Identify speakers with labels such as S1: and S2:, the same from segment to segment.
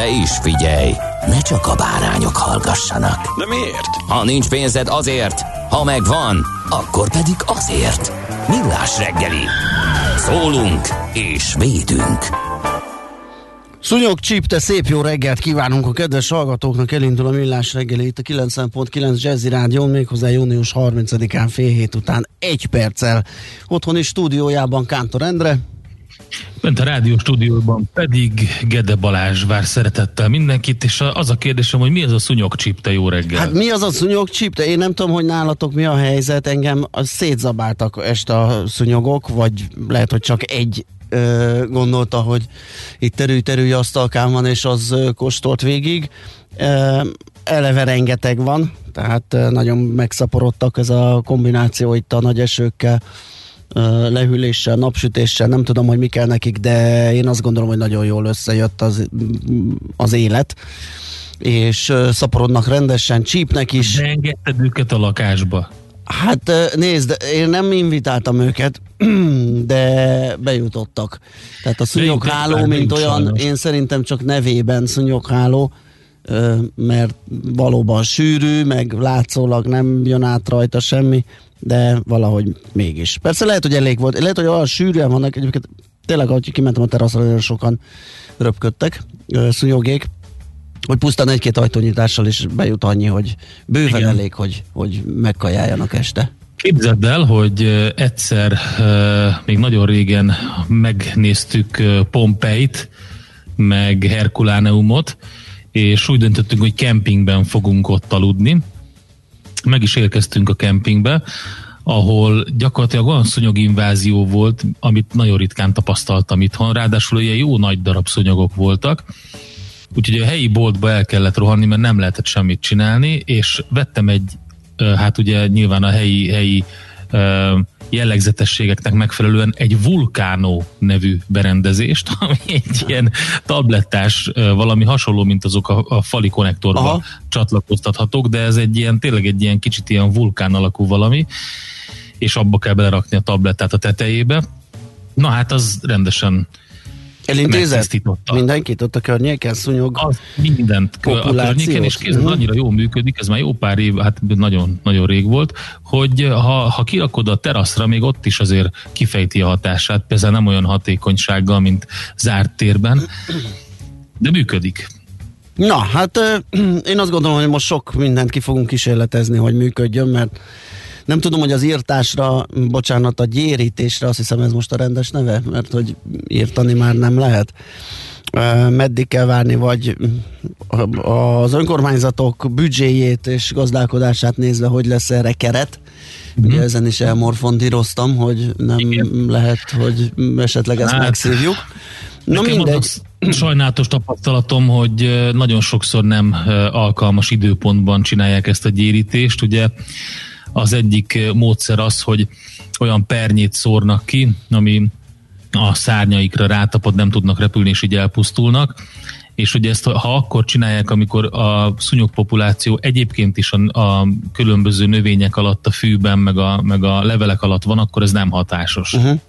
S1: De is figyelj, ne csak a bárányok hallgassanak.
S2: De miért?
S1: Ha nincs pénzed azért, ha megvan, akkor pedig azért. Millás reggeli. Szólunk és védünk.
S3: Szúnyog csíp, te szép jó reggelt kívánunk a kedves hallgatóknak, elindul a millás reggeli itt a 90.9 Jazzy Rádión, méghozzá június 30-án fél hét után egy perccel otthoni stúdiójában Kántor Endre.
S4: Bent a rádió stúdióban pedig Gede Balázs vár szeretettel mindenkit, és az a kérdésem, hogy mi ez a szúnyogcsíp, te jó reggel?
S3: Hát mi az a szúnyog csíp? De én nem tudom, hogy nálatok mi a helyzet, engem szétzabáltak este a szúnyogok, vagy lehet, hogy csak egy ö, gondolta, hogy itt terül-terülj asztalkán van, és az kóstolt végig. Ö, eleve rengeteg van, tehát nagyon megszaporodtak ez a kombináció itt a nagy esőkkel, lehűléssel, napsütéssel, nem tudom, hogy mi kell nekik, de én azt gondolom, hogy nagyon jól összejött az, az élet és szaporodnak rendesen, csípnek is.
S4: De engedted őket a lakásba.
S3: Hát nézd, én nem invitáltam őket, de bejutottak. Tehát a szúnyogháló, mint olyan,
S4: sajnos.
S3: én szerintem csak nevében szúnyogháló, mert valóban sűrű, meg látszólag nem jön át rajta semmi, de valahogy mégis. Persze lehet, hogy elég volt, lehet, hogy olyan sűrűen vannak, egyébként tényleg, ahogy kimentem a teraszra, nagyon sokan röpködtek, szúnyogék, hogy pusztán egy-két ajtónyitással is bejut annyi, hogy bőven
S4: Igen.
S3: elég, hogy, hogy megkajáljanak este.
S4: Képzeld el, hogy egyszer még nagyon régen megnéztük Pompeit, meg Herkuláneumot, és úgy döntöttünk, hogy kempingben fogunk ott aludni. Meg is érkeztünk a kempingbe, ahol gyakorlatilag olyan szúnyoginvázió volt, amit nagyon ritkán tapasztaltam itthon, ráadásul ilyen jó nagy darab szúnyogok voltak, úgyhogy a helyi boltba el kellett rohanni, mert nem lehetett semmit csinálni, és vettem egy, hát ugye nyilván a helyi, helyi jellegzetességeknek megfelelően egy Vulkánó nevű berendezést, ami egy ilyen tablettás, valami hasonló, mint azok a, a fali konnektorba
S3: Aha.
S4: Csatlakoztathatók, de ez egy ilyen, tényleg egy ilyen kicsit ilyen vulkán alakú valami, és abba kell belerakni a tablettát a tetejébe. Na hát az rendesen
S3: Elintézett mindenkit ott a környéken, szúnyog.
S4: Az mindent a
S3: Populációt.
S4: környéken, és kézzel
S3: Mhm.
S4: annyira jól működik, ez már jó pár év, hát nagyon, nagyon rég volt, hogy ha, ha kirakod a teraszra, még ott is azért kifejti a hatását, persze nem olyan hatékonysággal, mint zárt térben, de működik.
S3: Na, hát én azt gondolom, hogy most sok mindent ki fogunk kísérletezni, hogy működjön, mert nem tudom, hogy az írtásra, bocsánat, a gyérítésre, azt hiszem ez most a rendes neve, mert hogy írtani már nem lehet. Meddig kell várni, vagy az önkormányzatok büdzséjét és gazdálkodását nézve, hogy lesz erre keret. Ugye ezen is elmorfondíroztam, hogy nem
S4: Igen.
S3: lehet, hogy esetleg ezt
S4: Hát,
S3: megszívjuk. Na mindegy.
S4: sajnálatos tapasztalatom, hogy nagyon sokszor nem alkalmas időpontban csinálják ezt a gyérítést. Ugye az egyik módszer az, hogy olyan pernyét szórnak ki, ami a szárnyaikra rátapad, nem tudnak repülni, és így elpusztulnak. És ugye ezt, ha akkor csinálják, amikor a szúnyog populáció egyébként is a, a különböző növények alatt, a fűben, meg a, meg a levelek alatt van, akkor ez nem hatásos.
S3: Uh-huh.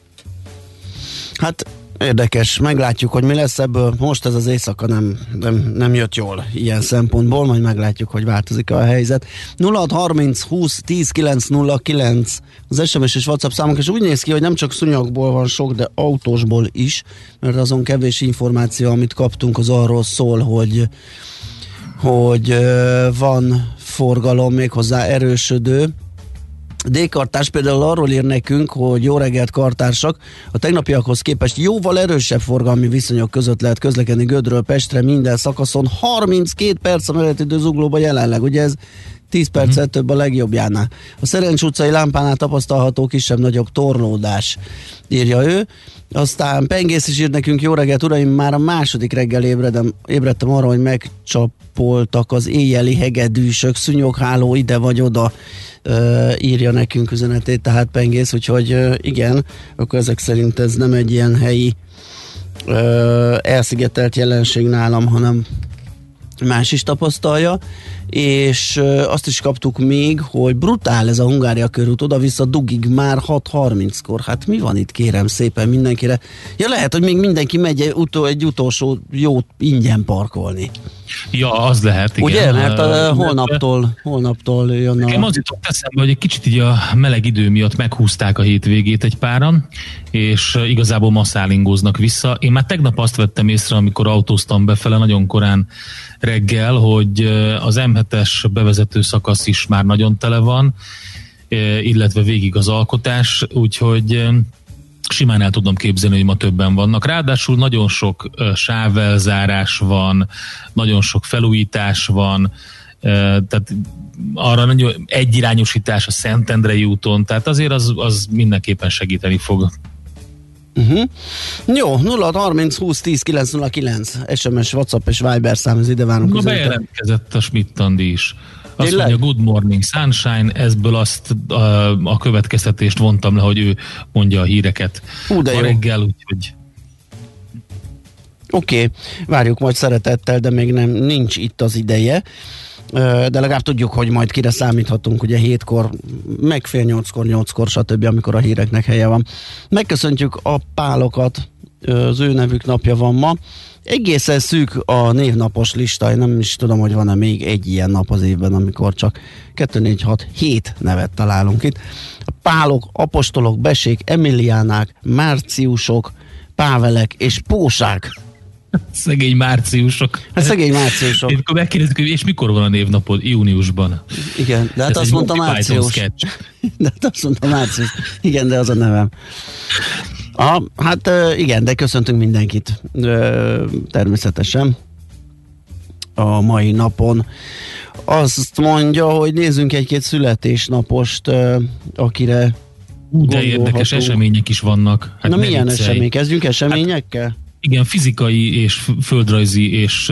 S3: Hát érdekes, meglátjuk, hogy mi lesz ebből. Most ez az éjszaka nem, nem, nem jött jól ilyen szempontból, majd meglátjuk, hogy változik a helyzet. 0630 20 10 909 az SMS és WhatsApp számunk, és úgy néz ki, hogy nem csak szúnyogból van sok, de autósból is, mert azon kevés információ, amit kaptunk, az arról szól, hogy hogy van forgalom méghozzá erősödő, D-kartárs például arról ír nekünk, hogy jó reggelt kartársak, a tegnapiakhoz képest jóval erősebb forgalmi viszonyok között lehet közlekedni Gödről Pestre minden szakaszon. 32 perc a menetidő zuglóba jelenleg, ugye ez 10 percet uh-huh. több a legjobbjánál. A Szerencs utcai lámpánál tapasztalható kisebb-nagyobb torlódás, írja ő. Aztán Pengész is ír nekünk, jó reggelt, uraim, már a második reggel ébredem, ébredtem arra, hogy megcsapoltak az éjjeli hegedűsök, szúnyogháló ide vagy oda, uh, írja nekünk üzenetét, tehát Pengész, úgyhogy uh, igen, akkor ezek szerint ez nem egy ilyen helyi uh, elszigetelt jelenség nálam, hanem más is tapasztalja, és azt is kaptuk még, hogy brutál ez a Hungária körút, oda-vissza dugig már 6.30-kor. Hát mi van itt, kérem szépen mindenkire? Ja, lehet, hogy még mindenki megy egy, utol, egy utolsó jót ingyen parkolni.
S4: Ja, az lehet, igen.
S3: Ugye, mert a, holnaptól, holnaptól jön a...
S4: Nekem az jutott eszembe, hogy egy kicsit így a meleg idő miatt meghúzták a hétvégét egy páran, és igazából masszálingóznak vissza. Én már tegnap azt vettem észre, amikor autóztam befele nagyon korán reggel, hogy az M7-es bevezető szakasz is már nagyon tele van, illetve végig az alkotás, úgyhogy simán el tudom képzelni, hogy ma többen vannak. Ráadásul nagyon sok sávelzárás van, nagyon sok felújítás van, tehát arra nagyon egyirányosítás a Szentendrei úton, tehát azért az, az mindenképpen segíteni fog.
S3: Uh-huh. Jó, 0 30 20 10 909 SMS, WhatsApp és Viber szám, ez ide várunk.
S4: Na bejelentkezett a Schmidt-Tandi is. Azt Tényleg? mondja, Good Morning Sunshine, ezből azt a, a következtetést vontam le, hogy ő mondja a híreket
S3: Hú, de
S4: a
S3: jó.
S4: reggel, úgyhogy
S3: Oké, okay. várjuk majd szeretettel, de még nem nincs itt az ideje. De legalább tudjuk, hogy majd kire számíthatunk, ugye hétkor, meg fél nyolckor, nyolckor, stb., amikor a híreknek helye van. Megköszöntjük a pálokat, az ő nevük napja van ma. Egészen szűk a névnapos lista, én nem is tudom, hogy van-e még egy ilyen nap az évben, amikor csak 2, 4, 6, 7 nevet találunk itt. Pálok, apostolok, besék, emiliánák, márciusok, pávelek és pósák.
S4: Szegény márciusok.
S3: Hát szegény márciusok.
S4: Én akkor megkérdezik, hogy és mikor van a névnapod? Júniusban.
S3: Igen, de hát azt mondta március. De hát azt mondta március. Igen, de az a nevem. Ah, hát igen, de köszöntünk mindenkit természetesen a mai napon. Azt mondja, hogy nézzünk egy-két születésnapost, akire
S4: de érdekes események is vannak.
S3: Hát Na milyen esemény? Kezdjünk eseményekkel?
S4: Igen, fizikai és földrajzi és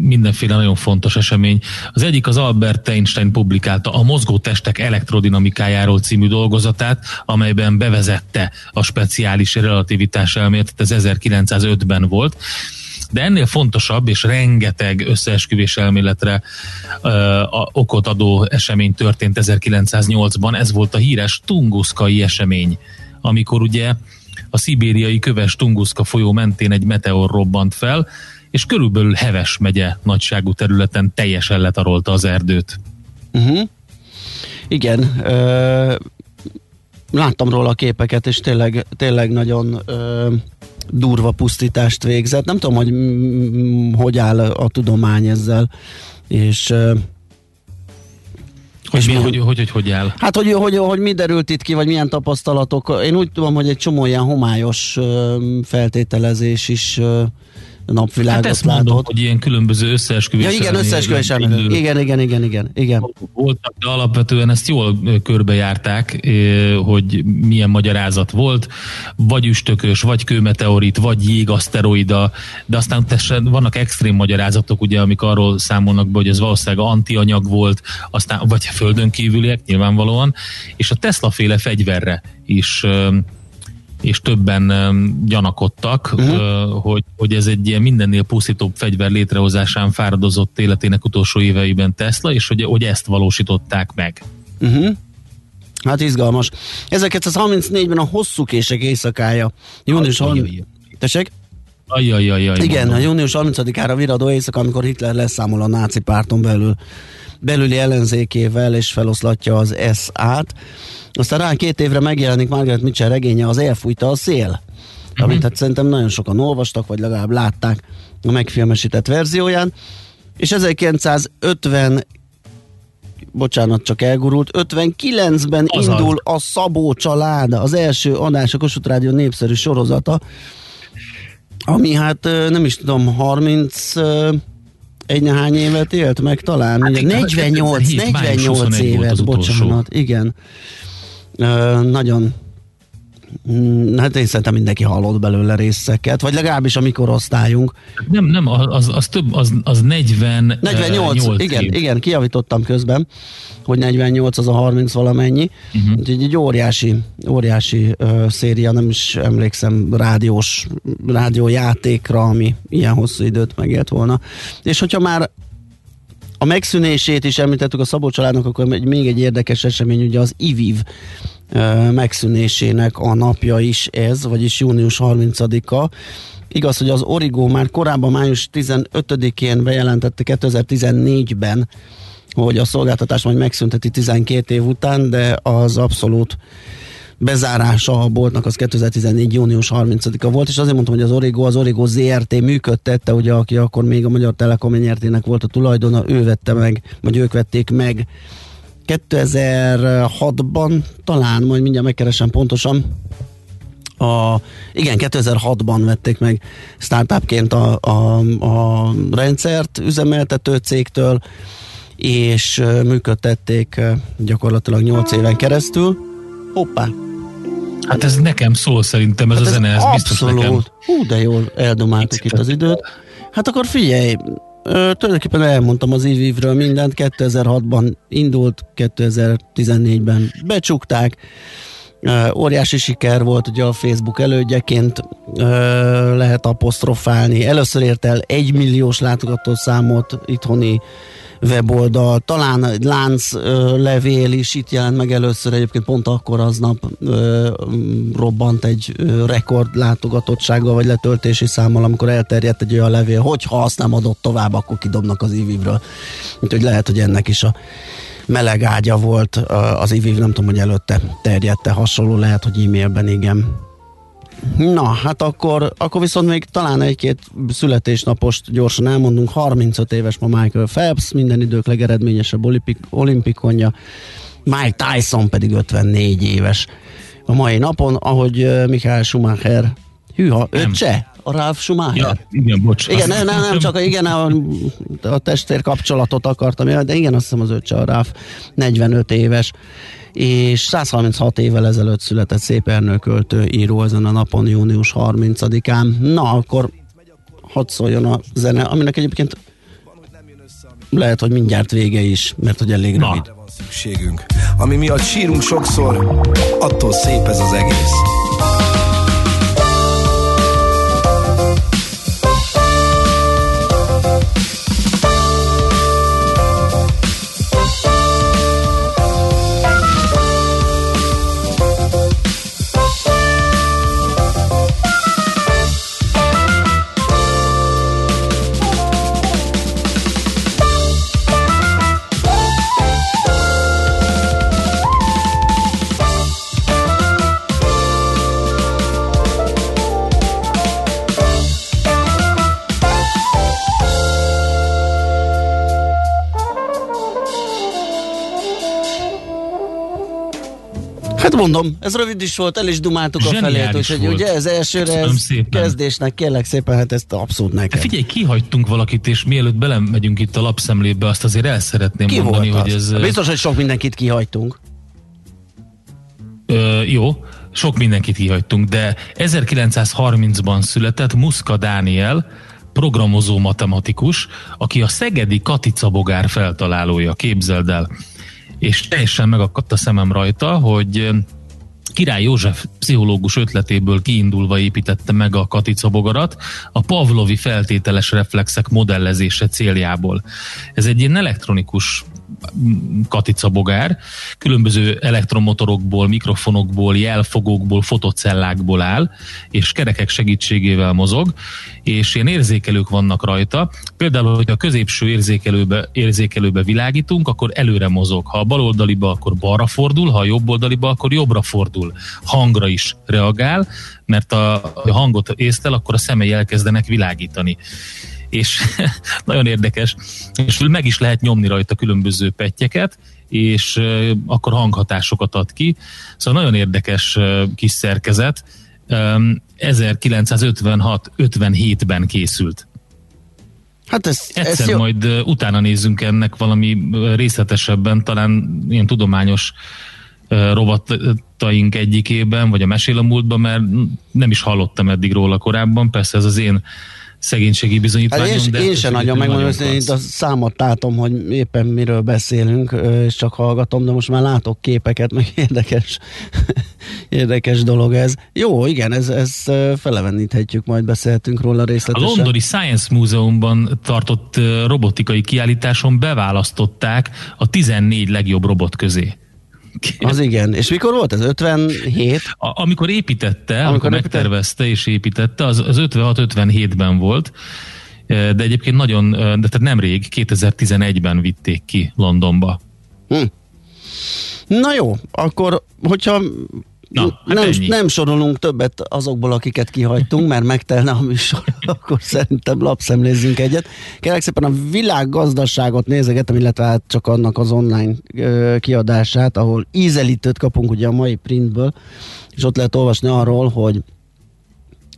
S4: mindenféle nagyon fontos esemény. Az egyik az Albert Einstein publikálta a mozgó testek elektrodinamikájáról című dolgozatát, amelyben bevezette a speciális relativitás elméletet, ez 1905-ben volt. De ennél fontosabb és rengeteg összeesküvés elméletre ö, a, okot adó esemény történt 1908-ban, ez volt a híres Tunguszkai esemény, amikor ugye a szibériai köves Tunguszka folyó mentén egy meteor robbant fel, és körülbelül Heves megye nagyságú területen teljesen letarolta az erdőt.
S3: Uh-huh. Igen, ö, láttam róla a képeket, és tényleg, tényleg nagyon ö, durva pusztítást végzett. Nem tudom, hogy hogy áll a tudomány ezzel, és
S4: hogy, és mi, hogy, hogy, hogy, hogy áll?
S3: Hát, hogy, hogy, hogy mi derült itt ki, vagy milyen tapasztalatok. Én úgy tudom, hogy egy csomó ilyen homályos feltételezés is napvilágot hát ezt látott. Mondom,
S4: hogy ilyen különböző összeesküvés.
S3: Ja, igen, összeesküvés Igen, igen, igen, igen, igen.
S4: Voltak, de alapvetően ezt jól körbejárták, hogy milyen magyarázat volt, vagy üstökös, vagy kőmeteorit, vagy jégaszteroida, de aztán tessen, vannak extrém magyarázatok, ugye, amik arról számolnak be, hogy ez valószínűleg antianyag volt, aztán, vagy földön kívüliek nyilvánvalóan, és a Tesla féle fegyverre is és többen gyanakodtak, uh-huh. hogy, hogy ez egy ilyen mindennél pusztítóbb fegyver létrehozásán fáradozott életének utolsó éveiben Tesla, és hogy, hogy ezt valósították meg.
S3: Uh-huh. Hát izgalmas. 1934-ben a hosszú kések éjszakája. Június 30... Tessék?
S4: Ajajajaj.
S3: Igen, mondom. a június 30-ára viradó éjszaka, amikor Hitler leszámol a náci párton belül belüli ellenzékével, és feloszlatja az S-át. Aztán rá két évre megjelenik Margaret Mitchell regénye, az Elfújta a szél, mm-hmm. amit hát szerintem nagyon sokan olvastak, vagy legalább látták a megfilmesített verzióján. és 1950 bocsánat, csak elgurult, 59-ben
S4: Az
S3: indul a Szabó család, az első adás a Kossuth Rádió népszerű sorozata, ami hát nem is tudom, 30 ö, egy nehány évet élt meg talán, hát,
S4: igen,
S3: 48,
S4: 2007, május
S3: 48
S4: 21 volt
S3: évet, bocsánat, igen. Ö, nagyon Hát én szerintem mindenki hallott belőle részeket, vagy legalábbis a mi korosztályunk.
S4: Nem, nem, az, az több, az, az 40
S3: 48,
S4: év.
S3: igen, igen, kijavítottam közben, hogy 48 az a 30 valamennyi. Uh-huh. Úgyhogy egy óriási, óriási uh, széria, nem is emlékszem rádiós, rádiójátékra, ami ilyen hosszú időt megélt volna. És hogyha már a megszűnését is említettük a Szabó családnak, akkor egy, még egy érdekes esemény, ugye az IVIV megszűnésének a napja is ez, vagyis június 30-a. Igaz, hogy az Origo már korábban május 15-én bejelentette 2014-ben, hogy a szolgáltatás majd megszünteti 12 év után, de az abszolút bezárása a boltnak az 2014. június 30-a volt, és azért mondtam, hogy az Origo, az Origo ZRT működtette, ugye, aki akkor még a Magyar Telekom nyertének volt a tulajdona, ő vette meg, vagy ők vették meg 2006-ban talán, majd mindjárt megkeresem pontosan, a, igen, 2006-ban vették meg startupként a, a, a rendszert üzemeltető cégtől, és működtették gyakorlatilag 8 éven keresztül. Hoppá,
S4: Hát ez nekem szól szerintem, ez
S3: Hát
S4: a zene, ez biztos nekem.
S3: Hú, de jól eldomáltuk itt az időt. Hát akkor figyelj, ö, tulajdonképpen elmondtam az évről mindent, 2006-ban indult, 2014-ben becsukták, Ö, óriási siker volt ugye a Facebook elődjeként ö, lehet apostrofálni. Először ért el egy milliós látogatószámot itthoni weboldal, talán egy lánc ö, levél is itt jelent meg először, egyébként pont akkor aznap robbant egy rekord látogatottsággal vagy letöltési számmal, amikor elterjedt egy olyan levél, hogy ha azt nem adott tovább, akkor kidobnak az ivivről. Úgyhogy lehet, hogy ennek is a meleg ágya volt az iviv, nem tudom, hogy előtte terjedte hasonló, lehet, hogy e-mailben igen. Na, hát akkor, akkor viszont még talán egy-két születésnapost gyorsan elmondunk. 35 éves ma Michael Phelps, minden idők legeredményesebb olimpik, olimpikonja. Mike Tyson pedig 54 éves a mai napon, ahogy Michael Schumacher, hűha, öccse? A Ralf Schumacher?
S4: Ja, igen, bocs.
S3: Igen, nem, nem, nem, csak a, igen, a, a testvér kapcsolatot akartam, de igen, azt hiszem az öccse a Ráf, 45 éves, és 136 évvel ezelőtt született szép Ernő költő író ezen a napon, június 30-án. Na, akkor hadd szóljon a zene, aminek egyébként lehet, hogy mindjárt vége is, mert hogy elég
S4: Na.
S3: rövid.
S5: van szükségünk. Ami miatt sírunk sokszor, attól szép ez az egész.
S3: Hát mondom, ez rövid is volt, el is dumáltuk a felét, úgyhogy
S4: volt.
S3: ugye ez elsőre ez kezdésnek kérlek szépen, hát ezt abszolút neked.
S4: Hát Figyelj, kihagytunk valakit, és mielőtt belemegyünk itt a lapszemlébe, azt azért el szeretném
S3: Ki
S4: mondani, hogy
S3: az?
S4: ez...
S3: Biztos, hogy sok mindenkit kihagytunk.
S4: Ö, jó, sok mindenkit kihagytunk, de 1930-ban született Muszka Dániel, programozó matematikus, aki a szegedi Katica bogár feltalálója, képzeld el. És teljesen megakadt a szemem rajta, hogy Király József pszichológus ötletéből kiindulva építette meg a Katica bogarat a Pavlovi feltételes reflexek modellezése céljából. Ez egy ilyen elektronikus mm, Katica bogár, különböző elektromotorokból, mikrofonokból, jelfogókból, fotocellákból áll, és kerekek segítségével mozog, és ilyen érzékelők vannak rajta. Például, hogy a középső érzékelőbe, érzékelőbe világítunk, akkor előre mozog. Ha a baloldaliba, akkor balra fordul, ha a jobboldaliba, akkor jobbra fordul. Hangra is reagál, mert a, a hangot észtel, akkor a szemei elkezdenek világítani és nagyon érdekes, és meg is lehet nyomni rajta különböző pettyeket, és akkor hanghatásokat ad ki. Szóval nagyon érdekes kis szerkezet. 1956-57-ben készült.
S3: Hát ez,
S4: Egyszer
S3: ez jó.
S4: majd utána nézzünk ennek valami részletesebben, talán ilyen tudományos rovataink egyikében, vagy a Mesél a múltban, mert nem is hallottam eddig róla korábban. Persze ez az én szegénységi bizonyítványom.
S3: Hát én,
S4: de
S3: én sem nagyon megmondom, hogy itt a számot látom, hogy éppen miről beszélünk, és csak hallgatom, de most már látok képeket, meg érdekes, érdekes dolog ez. Jó, igen, ez, ez feleveníthetjük, majd beszéltünk róla részletesen.
S4: A londoni Science Múzeumban tartott robotikai kiállításon beválasztották a 14 legjobb robot közé.
S3: Az igen. És mikor volt ez? 57?
S4: A, amikor építette, amikor, amikor megtervezte és építette, az, az 56-57-ben volt, de egyébként nagyon, de tehát nemrég, 2011-ben vitték ki Londonba. Hm.
S3: Na jó, akkor, hogyha Na, hát nem, nem sorolunk többet azokból, akiket kihagytunk, mert megtelne a műsor, akkor szerintem lapszemlézzünk egyet. Kérlek szépen a világgazdaságot nézegetem, illetve hát csak annak az online ö, kiadását, ahol ízelítőt kapunk ugye a mai printből, és ott lehet olvasni arról, hogy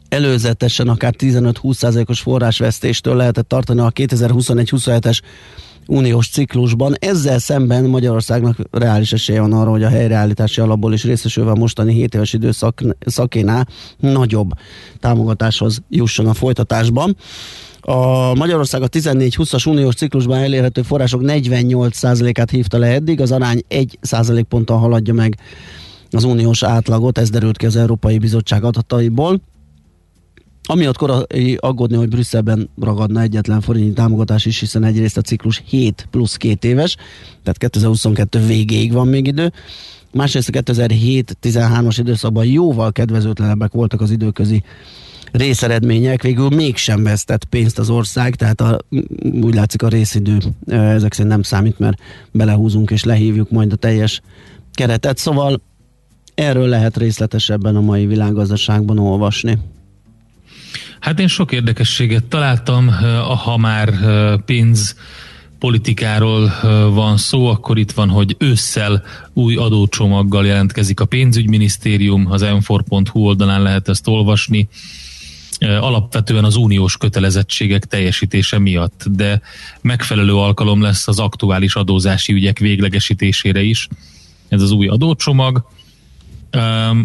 S3: előzetesen akár 15-20%-os forrásvesztéstől lehetett tartani a 2021-27-es uniós ciklusban. Ezzel szemben Magyarországnak reális esélye van arra, hogy a helyreállítási alapból is részesülve a mostani 7 éves időszak szakénál nagyobb támogatáshoz jusson a folytatásban. A Magyarország a 14-20-as uniós ciklusban elérhető források 48%-át hívta le eddig, az arány 1% ponttal haladja meg az uniós átlagot, ez derült ki az Európai Bizottság adataiból. Amiatt korai aggódni, hogy Brüsszelben ragadna egyetlen forintnyi támogatás is, hiszen egyrészt a ciklus 7 plusz 2 éves, tehát 2022 végéig van még idő. Másrészt a 2007-13-as időszakban jóval kedvezőtlenebbek voltak az időközi részeredmények, végül mégsem vesztett pénzt az ország, tehát a, úgy látszik a részidő ezek szerint nem számít, mert belehúzunk és lehívjuk majd a teljes keretet, szóval erről lehet részletesebben a mai világgazdaságban olvasni.
S4: Hát én sok érdekességet találtam, ha már pénz politikáról van szó, akkor itt van, hogy ősszel új adócsomaggal jelentkezik a pénzügyminisztérium, az m4.hu oldalán lehet ezt olvasni, alapvetően az uniós kötelezettségek teljesítése miatt, de megfelelő alkalom lesz az aktuális adózási ügyek véglegesítésére is. Ez az új adócsomag.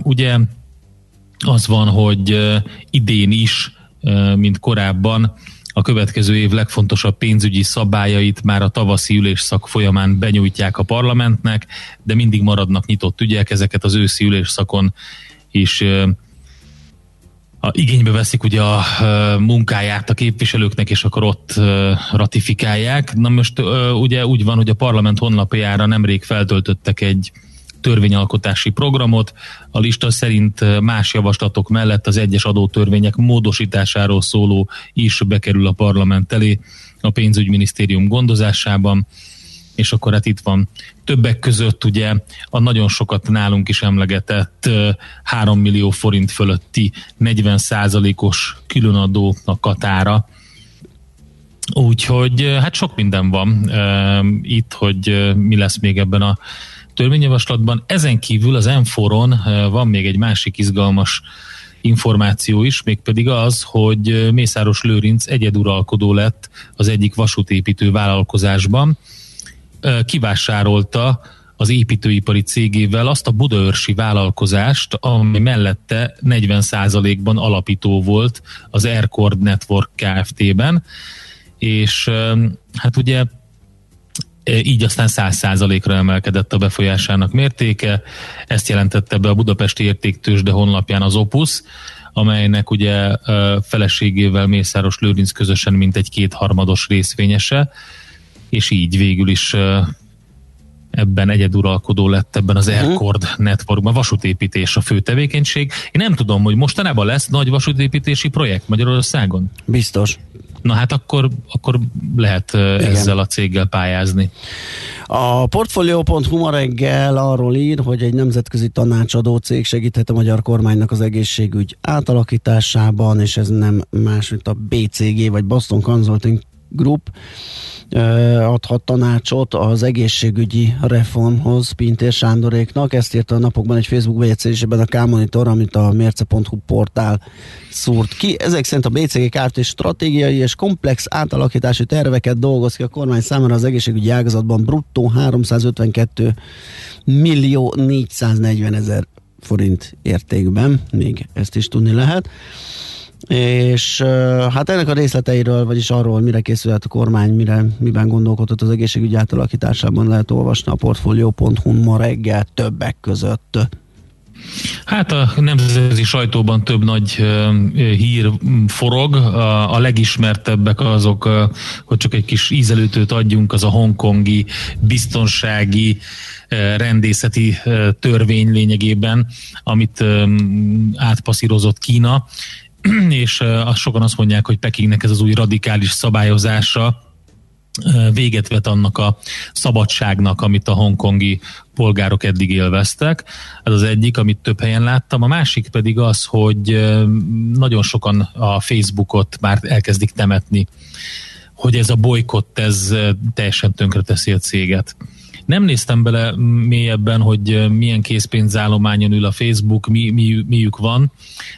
S4: Ugye az van, hogy idén is mint korábban. A következő év legfontosabb pénzügyi szabályait már a tavaszi ülésszak folyamán benyújtják a parlamentnek, de mindig maradnak nyitott ügyek, ezeket az őszi ülésszakon is a, igénybe veszik ugye a, a munkáját a képviselőknek, és akkor ott ratifikálják. Na most ugye úgy van, hogy a parlament honlapjára nemrég feltöltöttek egy törvényalkotási programot. A lista szerint más javaslatok mellett az egyes adótörvények módosításáról szóló is bekerül a parlament elé a pénzügyminisztérium gondozásában és akkor hát itt van többek között ugye a nagyon sokat nálunk is emlegetett 3 millió forint fölötti 40 os különadó a katára. Úgyhogy hát sok minden van itt, hogy mi lesz még ebben a törvényjavaslatban. Ezen kívül az m eh, van még egy másik izgalmas információ is, mégpedig az, hogy eh, Mészáros Lőrinc egyeduralkodó lett az egyik vasútépítő vállalkozásban. Eh, kivásárolta az építőipari cégével azt a budaörsi vállalkozást, ami mellette 40%-ban alapító volt az Aircord Network Kft-ben, és hát ugye így aztán 100%-ra emelkedett a befolyásának mértéke. Ezt jelentette be a Budapesti Értéktősde honlapján az Opus, amelynek ugye feleségével Mészáros Lőrinc közösen mint egy kétharmados részvényese, és így végül is ebben egyeduralkodó lett ebben az uh-huh. Aircord Networkban. Vasútépítés a fő tevékenység. Én nem tudom, hogy mostanában lesz nagy vasútépítési projekt Magyarországon?
S3: Biztos.
S4: Na hát akkor, akkor lehet Igen. ezzel a céggel pályázni.
S3: A Portfolio.hu ma reggel arról ír, hogy egy nemzetközi tanácsadó cég segíthet a magyar kormánynak az egészségügy átalakításában, és ez nem más, mint a BCG vagy Boston Consulting Group adhat tanácsot az egészségügyi reformhoz Pintér Sándoréknak. Ezt írta a napokban egy Facebook bejegyzésében a K-Monitor, amit a mérce.hu portál szúrt ki. Ezek szerint a BCG és stratégiai és komplex átalakítási terveket dolgoz ki a kormány számára az egészségügyi ágazatban bruttó 352 millió 440 ezer forint értékben. Még ezt is tudni lehet és hát ennek a részleteiről, vagyis arról, mire készülhet a kormány, mire, miben gondolkodott az egészségügy átalakításában lehet olvasni a portfolio.hu ma reggel többek között.
S4: Hát a nemzeti sajtóban több nagy hír forog. A legismertebbek azok, hogy csak egy kis ízelőtőt adjunk, az a hongkongi biztonsági rendészeti törvény lényegében, amit átpasszírozott Kína, és azt sokan azt mondják, hogy Pekingnek ez az új radikális szabályozása véget vet annak a szabadságnak, amit a hongkongi polgárok eddig élveztek. Ez az egyik, amit több helyen láttam. A másik pedig az, hogy nagyon sokan a Facebookot már elkezdik temetni, hogy ez a bolykott, ez teljesen tönkreteszi a céget. Nem néztem bele mélyebben, hogy milyen készpénzállományon ül a Facebook, mi, mi, miük van,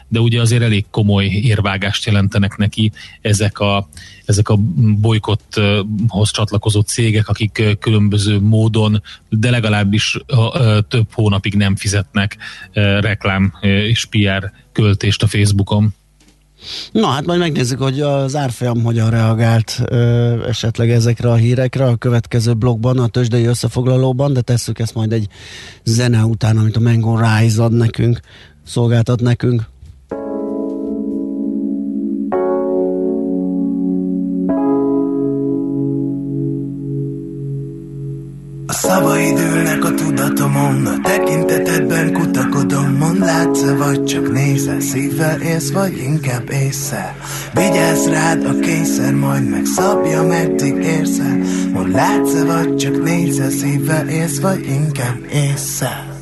S4: de ugye azért elég komoly érvágást jelentenek neki ezek a, ezek a bolykotthoz csatlakozó cégek, akik különböző módon, de legalábbis több hónapig nem fizetnek reklám és PR költést a Facebookon.
S3: Na hát majd megnézzük, hogy az árfolyam hogyan reagált ö, esetleg ezekre a hírekre a következő blogban, a tőzsdei összefoglalóban, de tesszük ezt majd egy zene után, amit a Mango Rise ad nekünk, szolgáltat nekünk.
S6: Szavaid ülnek a tudatomon, a tekintetedben kutakodom. Mond látsz vagy csak nézel, szívvel élsz, vagy inkább észre? Vigyázz rád a kényszer, majd megszabja, meddig érzel Mond látsz vagy csak nézel, szívvel élsz, vagy inkább észre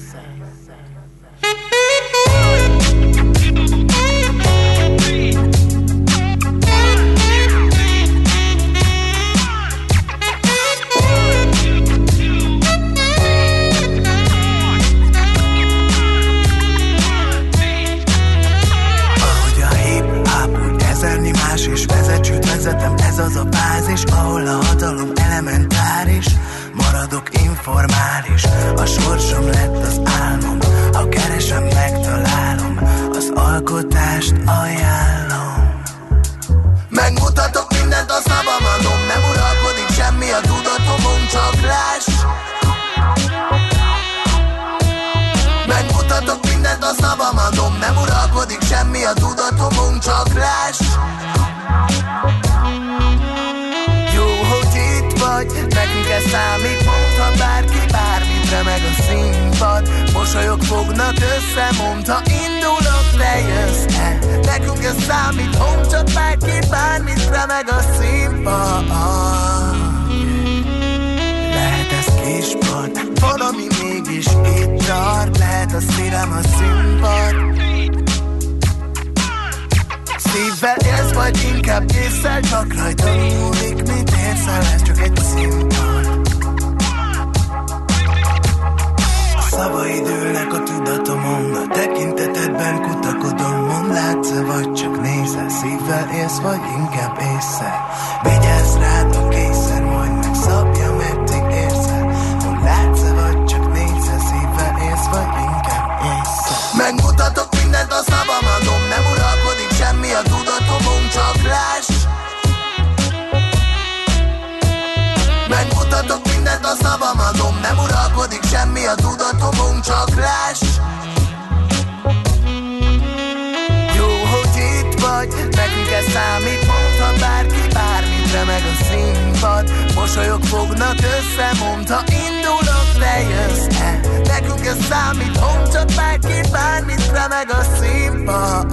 S1: tartalom
S6: elementáris. Maradok informális. A sorsom lett az álmom. Ha keresem, megtalálom. Az alkotást ajánlom. Megmutatok mindent, a szavam Nem uralkodik semmi a tudatomon, csak láss Megmutatok mindent, a szavamadom, Nem uralkodik semmi a tudatomon, csak láss Mosolyok fognak össze, mondd, ha indulok, te jössz -e? Nekünk ez számít, homcsot bárkit, bármit remeg a színpad ah. Lehet ez kispart, valami mégis itt tart Lehet a szívem a színpad. Szívvel élsz, vagy inkább észre Csak rajta múlik, mit érsz el, ez csak egy színpad Szavaid ülnek a tudatomon, a tekintetedben kutakodom, mond látsz vagy csak nézel, szívvel élsz, vagy inkább észre. Vigyázz rád a készen, majd megszabja, meddig érsz el, mond látsz vagy csak nézel, szívvel élsz, vagy inkább észre. Megmutatok mindent a szavam nem uralkodik semmi a tudatomon, csak láss Neked a szavam adom, nem uralkodik semmi a tudatomon, csak láss Jó, hogy itt vagy, nekünk ez számít Mondd, ha bárki bármitre meg a színpad Mosolyok fognak össze, mondta ha indulok, ne jössz -e. Nekünk ez számít, hon csak bárki bármitre meg a színpad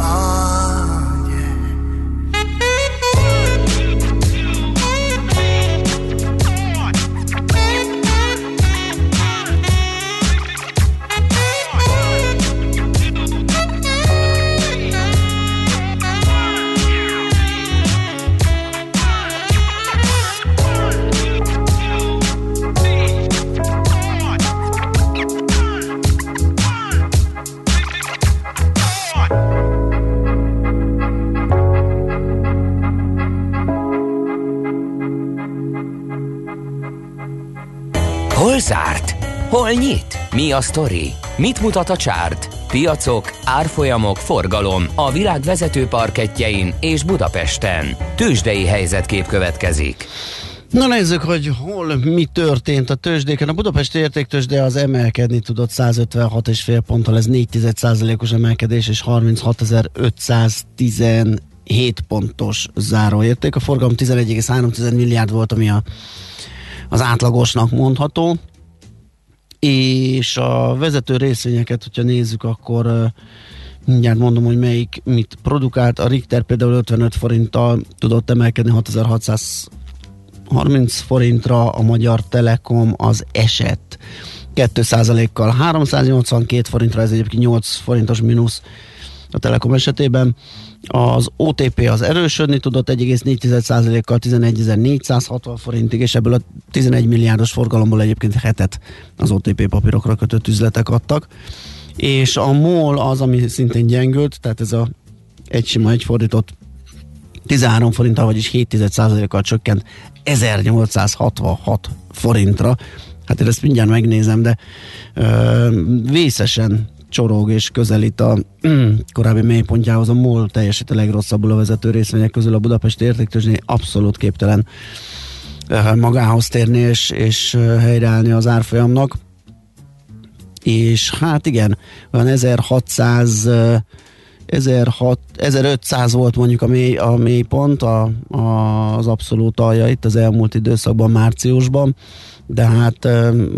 S1: zárt? Hol nyit? Mi a sztori? Mit mutat a csárt? Piacok, árfolyamok, forgalom a világ vezető parketjein és Budapesten. Tősdei helyzetkép következik.
S3: Na nézzük, hogy hol mi történt a tőzsdéken. A Budapesti értéktőzsde az emelkedni tudott 156,5 ponttal, ez 4% os emelkedés és 36.517 pontos záróérték. A forgalom 11,3 milliárd volt, ami a, az átlagosnak mondható és a vezető részvényeket, hogyha nézzük, akkor mindjárt mondom, hogy melyik mit produkált. A Richter például 55 forinttal tudott emelkedni 6630 forintra, a Magyar Telekom az esett 2%-kal 382 forintra, ez egyébként 8 forintos mínusz a Telekom esetében. Az OTP az erősödni tudott 1,4%-kal 11.460 forintig, és ebből a 11 milliárdos forgalomból egyébként hetet az OTP papírokra kötött üzletek adtak. És a MOL az, ami szintén gyengült, tehát ez a egy sima, egy fordított 13 forinttal, vagyis 7%-kal csökkent 1866 forintra. Hát én ezt mindjárt megnézem, de ö, vészesen csorog és közelít a korábbi mélypontjához. A MOL teljesít a legrosszabbul a vezető részvények közül a Budapesti értéktőzsné abszolút képtelen eh, magához térni és, és eh, helyreállni az árfolyamnak. És hát igen, olyan 1600 1600, 1500 volt mondjuk a, mély, a mélypont, a, a, az abszolút alja itt az elmúlt időszakban, márciusban de hát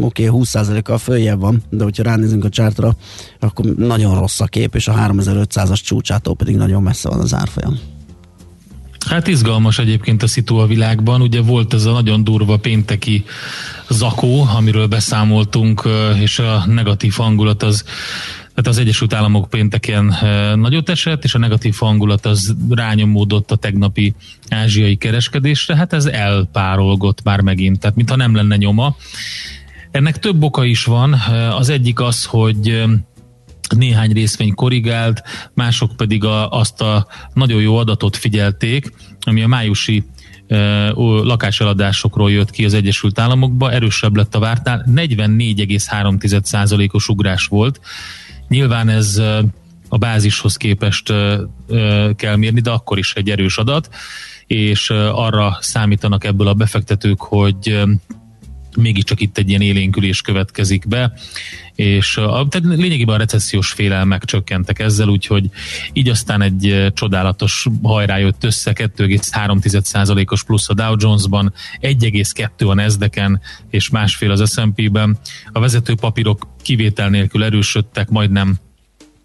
S3: oké, okay, 20%-kal följebb van, de hogyha ránézünk a csártra, akkor nagyon rossz a kép, és a 3500-as csúcsától pedig nagyon messze van az árfolyam.
S4: Hát izgalmas egyébként a szitu a világban. Ugye volt ez a nagyon durva pénteki zakó, amiről beszámoltunk, és a negatív hangulat az tehát az Egyesült Államok pénteken eh, nagyot esett, és a negatív hangulat az rányomódott a tegnapi ázsiai kereskedésre, hát ez elpárolgott már megint, tehát mintha nem lenne nyoma. Ennek több oka is van, eh, az egyik az, hogy eh, néhány részvény korrigált, mások pedig a, azt a nagyon jó adatot figyelték, ami a májusi lakáseladásokról jött ki az Egyesült Államokba, erősebb lett a vártál, 44,3%-os ugrás volt, Nyilván ez a bázishoz képest kell mérni, de akkor is egy erős adat, és arra számítanak ebből a befektetők, hogy mégiscsak itt egy ilyen élénkülés következik be, és a, tehát lényegében a recessziós félelmek csökkentek ezzel, úgyhogy így aztán egy csodálatos hajrá jött össze, 2,3%-os plusz a Dow Jones-ban, 1,2 a nasdaq és másfél az S&P-ben. A vezető papírok kivétel nélkül erősödtek, majdnem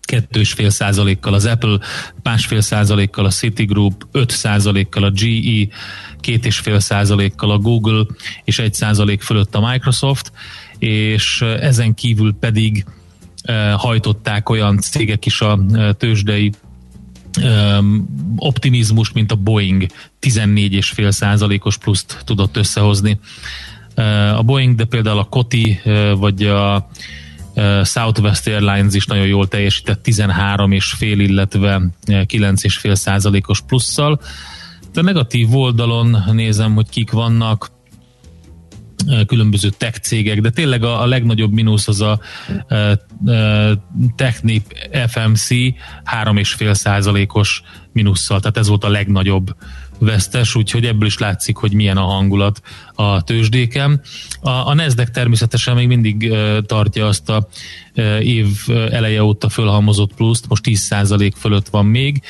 S4: 2,5 százalékkal az Apple, másfél százalékkal a Citigroup, 5 százalékkal a GE, 2,5 százalékkal a Google, és 1 százalék fölött a Microsoft, és ezen kívül pedig hajtották olyan cégek is a tőzsdei optimizmus, mint a Boeing 14,5 százalékos pluszt tudott összehozni. A Boeing, de például a Koti vagy a Southwest Airlines is nagyon jól teljesített 13 és fél, illetve 9 és fél százalékos plusszal. De negatív oldalon nézem, hogy kik vannak különböző tech cégek, de tényleg a, a legnagyobb mínusz az a e, e, Technip FMC 3,5 százalékos mínusszal, tehát ez volt a legnagyobb vesztes, úgyhogy ebből is látszik, hogy milyen a hangulat a tőzsdéken. A, a Nasdaq természetesen még mindig uh, tartja azt a uh, év eleje óta fölhalmozott pluszt, most 10% fölött van még,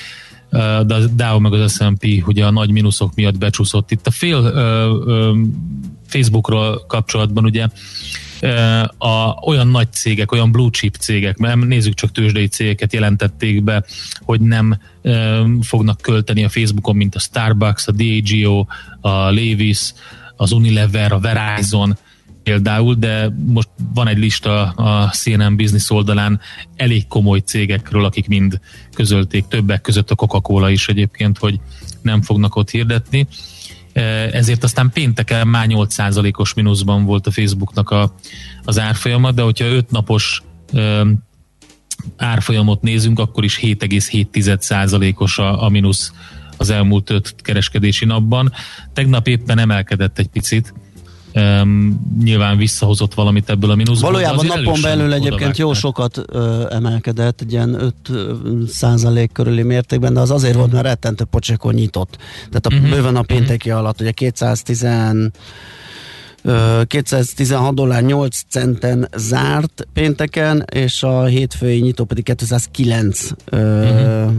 S4: de a Dow meg az S&P ugye a nagy mínuszok miatt becsúszott. Itt a fél uh, uh, Facebookról kapcsolatban ugye a, olyan nagy cégek, olyan blue chip cégek, mert nézzük csak tőzsdei cégeket jelentették be, hogy nem e, fognak költeni a Facebookon, mint a Starbucks, a Diageo, a Levis, az Unilever, a Verizon például, de most van egy lista a CNN Business oldalán elég komoly cégekről, akik mind közölték, többek között a Coca-Cola is egyébként, hogy nem fognak ott hirdetni ezért aztán pénteken már 8%-os mínuszban volt a Facebooknak a, az árfolyama, de hogyha 5 napos árfolyamot nézünk, akkor is 7,7%-os a, a mínusz az elmúlt öt kereskedési napban. Tegnap éppen emelkedett egy picit, um, nyilván visszahozott valamit ebből a mínuszból.
S3: Valójában napon belül egyébként jó sokat ö, emelkedett, egy ilyen 5 százalék körüli mértékben, de az azért volt, mert rettentő pocsékon nyitott. Tehát a, uh-huh. bőven a pénteki uh-huh. alatt, ugye 210 216 dollár 8 centen zárt pénteken, és a hétfői nyitó pedig 209 uh-huh.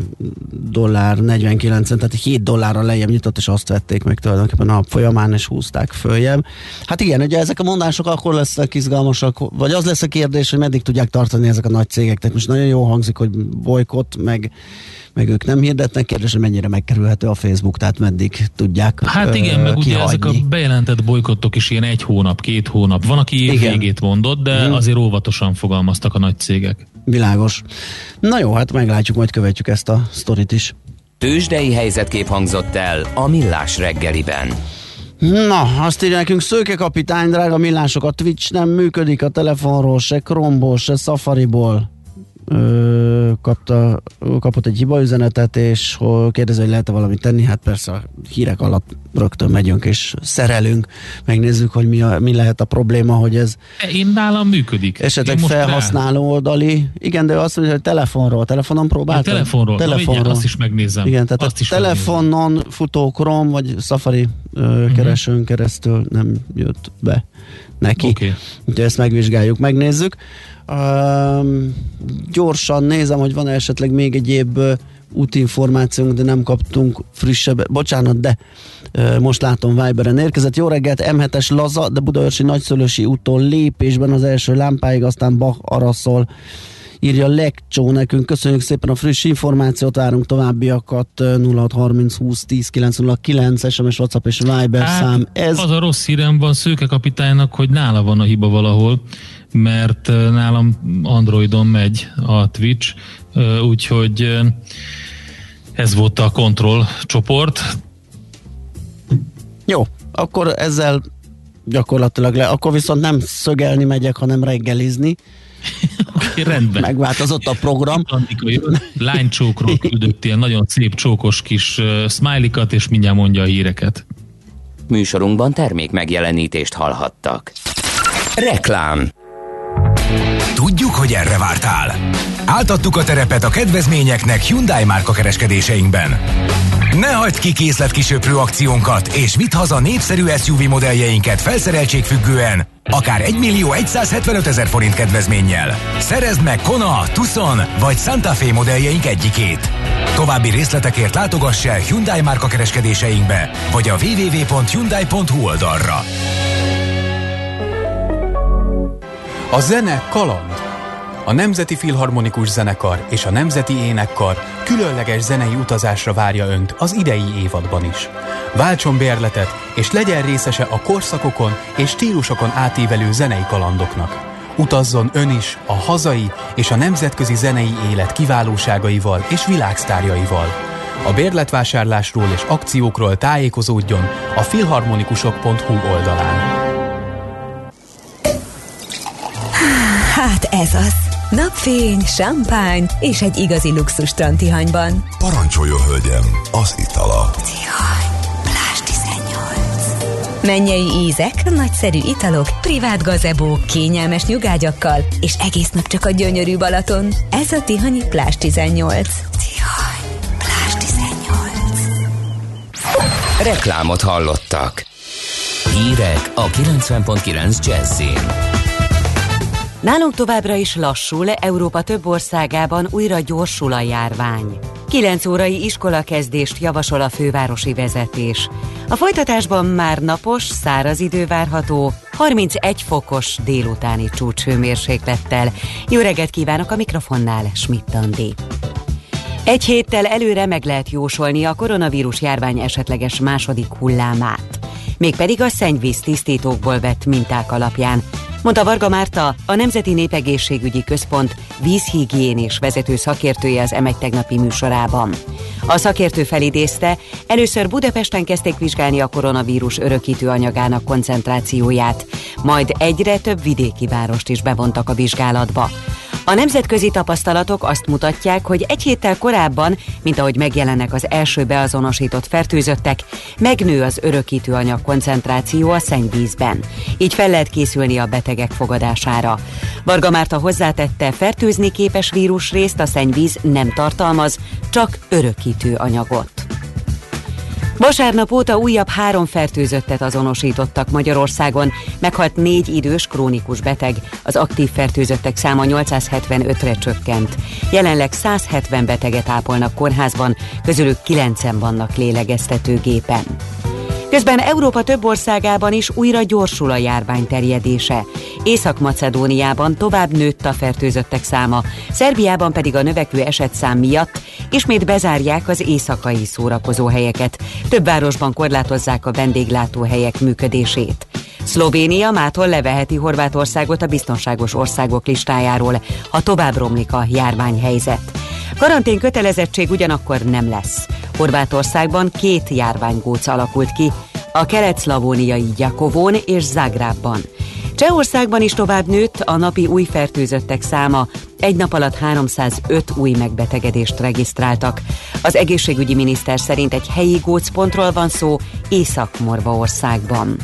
S3: dollár 49 cent, tehát 7 dollárra lejjebb nyitott, és azt vették meg tulajdonképpen a nap folyamán, és húzták följebb. Hát igen, ugye ezek a mondások akkor lesznek izgalmasak, vagy az lesz a kérdés, hogy meddig tudják tartani ezek a nagy cégek. Tehát most nagyon jó hangzik, hogy bolykott, meg meg ők nem hirdetnek, kérdés, hogy mennyire megkerülhető a Facebook, tehát meddig tudják
S4: Hát igen, meg ugye ezek a bejelentett bolykottok is ilyen egy hónap, két hónap. Van, aki évvégét mondott, de hmm. azért óvatosan fogalmaztak a nagy cégek.
S3: Világos. Na jó, hát meglátjuk, majd követjük ezt a sztorit is.
S1: Tőzsdei helyzetkép hangzott el a Millás reggeliben.
S3: Na, azt írja nekünk Szőke kapitány, drága millások, a Twitch nem működik a telefonról, se Chrome-ból, se Safari-ból ö, kapta, kapott egy hibaüzenetet, és hol kérdezi, hogy lehet-e valamit tenni, hát persze a hírek alatt rögtön megyünk és szerelünk, megnézzük, hogy mi, a, mi lehet a probléma, hogy ez
S4: én nálam működik.
S3: Esetleg felhasználó rá... oldali. Igen, de azt mondja, hogy telefonról. Telefonon próbáltam?
S4: telefonról. telefonról. Na, azt is megnézem.
S3: Igen, tehát
S4: azt
S3: a is telefonon megnézem. futó Chrome vagy Safari uh-huh. keresőn keresztül nem jött be neki. Okay. Úgyhogy ezt megvizsgáljuk, megnézzük. Um, gyorsan nézem, hogy van esetleg még egyéb uh, útinformációnk, de nem kaptunk frissebb, bocsánat, de uh, most látom Viberen érkezett. Jó reggelt, M7-es Laza, de Budaörsi Nagyszülősi úton lépésben az első lámpáig, aztán Bach araszol írja Lekcsó nekünk. Köszönjük szépen a friss információt, várunk továbbiakat 0630 20 10 909 SMS, WhatsApp és Viber hát, szám.
S4: Ez... Az a rossz hírem van Szőke kapitánynak, hogy nála van a hiba valahol mert nálam Androidon megy a Twitch, úgyhogy ez volt a kontroll csoport.
S3: Jó, akkor ezzel gyakorlatilag le, akkor viszont nem szögelni megyek, hanem reggelizni.
S4: okay, rendben.
S3: Megváltozott a program.
S4: Lánycsókról küldött ilyen nagyon szép csókos kis uh, smiley és mindjárt mondja a híreket.
S1: Műsorunkban termék megjelenítést hallhattak. Reklám
S7: Tudjuk, hogy erre vártál. Áltattuk a terepet a kedvezményeknek Hyundai márka kereskedéseinkben. Ne hagyd ki készletkisöprő akciónkat, és vidd haza népszerű SUV modelljeinket felszereltségfüggően, akár 1 millió 175 ezer forint kedvezménnyel. Szerezd meg Kona, Tucson vagy Santa Fe modelljeink egyikét. További részletekért látogass el Hyundai márka kereskedéseinkbe, vagy a www.hyundai.hu oldalra.
S8: A zene kaland. A Nemzeti Filharmonikus Zenekar és a Nemzeti Énekkar különleges zenei utazásra várja Önt az idei évadban is. Váltson bérletet, és legyen részese a korszakokon és stílusokon átívelő zenei kalandoknak. Utazzon Ön is a hazai és a nemzetközi zenei élet kiválóságaival és világsztárjaival. A bérletvásárlásról és akciókról tájékozódjon a filharmonikusok.hu oldalán.
S9: Hát ez az. Napfény, champagne és egy igazi luxus strandtihanyban.
S10: Parancsoljon, hölgyem, az itala.
S9: Tihany, pláss 18. Mennyei ízek, nagyszerű italok, privát gazebó, kényelmes nyugágyakkal, és egész nap csak a gyönyörű Balaton. Ez a Tihanyi pláss 18. Tihany, pláss 18.
S1: Reklámot hallottak. Hírek a 90.9 Jazzin.
S11: Nálunk továbbra is lassul, Európa több országában újra gyorsul a járvány. 9 órai iskolakezdést javasol a fővárosi vezetés. A folytatásban már napos, száraz idő várható, 31 fokos délutáni csúcshőmérséklettel. Jó reggelt kívánok a mikrofonnál, Schmidt Andi. Egy héttel előre meg lehet jósolni a koronavírus járvány esetleges második hullámát. Mégpedig a szennyvíz tisztítókból vett minták alapján, mondta Varga Márta, a Nemzeti Népegészségügyi Központ vízhigiénés vezető szakértője az M1 tegnapi műsorában. A szakértő felidézte, először Budapesten kezdték vizsgálni a koronavírus örökítő anyagának koncentrációját, majd egyre több vidéki várost is bevontak a vizsgálatba. A nemzetközi tapasztalatok azt mutatják, hogy egy héttel korábban, mint ahogy megjelennek az első beazonosított fertőzöttek, megnő az örökítő anyag koncentráció a szennyvízben. Így fel lehet készülni a betegek fogadására. Varga Márta hozzátette, fertőzni képes vírusrészt a szennyvíz nem tartalmaz, csak örökítő anyagot. Vasárnap óta újabb három fertőzöttet azonosítottak Magyarországon. Meghalt négy idős krónikus beteg, az aktív fertőzöttek száma 875-re csökkent. Jelenleg 170 beteget ápolnak kórházban, közülük 9 vannak lélegeztetőgépen. Közben Európa több országában is újra gyorsul a járvány terjedése. Észak-Macedóniában tovább nőtt a fertőzöttek száma, Szerbiában pedig a növekvő esetszám miatt ismét bezárják az éjszakai szórakozóhelyeket. Több városban korlátozzák a vendéglátóhelyek működését. Szlovénia mától leveheti Horvátországot a biztonságos országok listájáról, ha tovább romlik a járványhelyzet. Karantén kötelezettség ugyanakkor nem lesz. Horvátországban két járványgóc alakult ki, a kelet-szlavóniai Gyakovón és Zágrábban. Csehországban is tovább nőtt a napi új fertőzöttek száma, egy nap alatt 305 új megbetegedést regisztráltak. Az egészségügyi miniszter szerint egy helyi gócpontról van szó Észak-Morvaországban.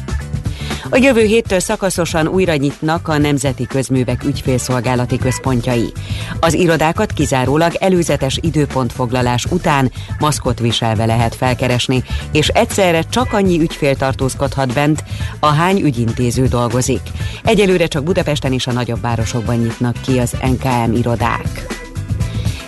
S11: A jövő héttől szakaszosan újra nyitnak a Nemzeti Közművek ügyfélszolgálati központjai. Az irodákat kizárólag előzetes időpontfoglalás után maszkot viselve lehet felkeresni, és egyszerre csak annyi ügyfél tartózkodhat bent, ahány ügyintéző dolgozik. Egyelőre csak Budapesten és a nagyobb városokban nyitnak ki az NKM irodák.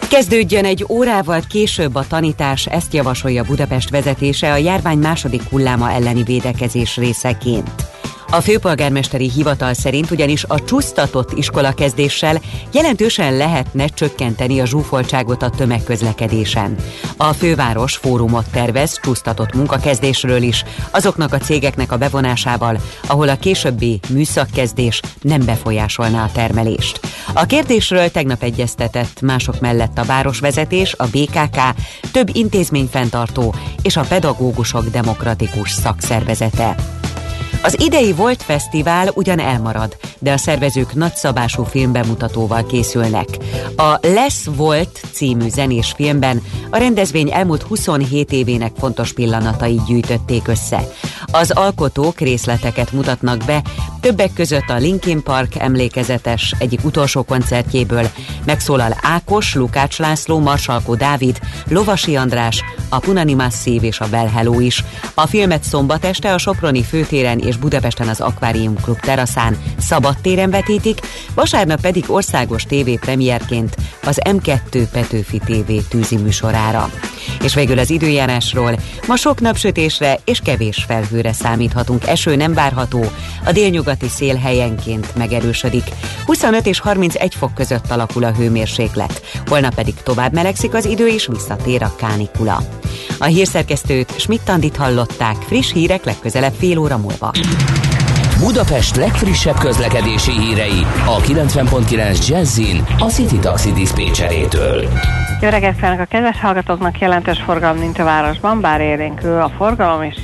S11: Kezdődjön egy órával később a tanítás, ezt javasolja Budapest vezetése a járvány második hulláma elleni védekezés részeként. A főpolgármesteri hivatal szerint ugyanis a csúsztatott iskolakezdéssel jelentősen lehetne csökkenteni a zsúfoltságot a tömegközlekedésen. A főváros fórumot tervez csúsztatott munkakezdésről is, azoknak a cégeknek a bevonásával, ahol a későbbi műszakkezdés nem befolyásolná a termelést. A kérdésről tegnap egyeztetett mások mellett a városvezetés, a BKK, több intézményfenntartó és a pedagógusok demokratikus szakszervezete. Az idei Volt Fesztivál ugyan elmarad, de a szervezők nagyszabású filmbemutatóval készülnek. A Lesz Volt című zenés filmben a rendezvény elmúlt 27 évének fontos pillanatai gyűjtötték össze. Az alkotók részleteket mutatnak be, többek között a Linkin Park emlékezetes egyik utolsó koncertjéből megszólal Ákos, Lukács László, Marsalkó Dávid, Lovasi András, a Punani Masszív és a Well Hello is. A filmet szombat este a Soproni főtéren és Budapesten az Aquarium Klub teraszán szabadtéren vetítik, vasárnap pedig országos TV premierként az M2 Petőfi TV tűzi műsorára. És végül az időjárásról. Ma sok napsütésre és kevés felhőre számíthatunk. Eső nem várható, a délnyugati szél helyenként megerősödik. 25 és 31 fok között alakul a hőmérséklet. Holnap pedig tovább melegszik az idő és visszatér a kánikula. A hírszerkesztőt Schmidt-Tandit hallották, friss hírek legközelebb fél óra múlva.
S1: Budapest legfrissebb közlekedési hírei a 90.9 Jazzin a City Taxi Dispécsejétől.
S12: Jó reggelt a kedves hallgatóknak jelentős forgalom nincs a városban, bár élénkül a forgalom, és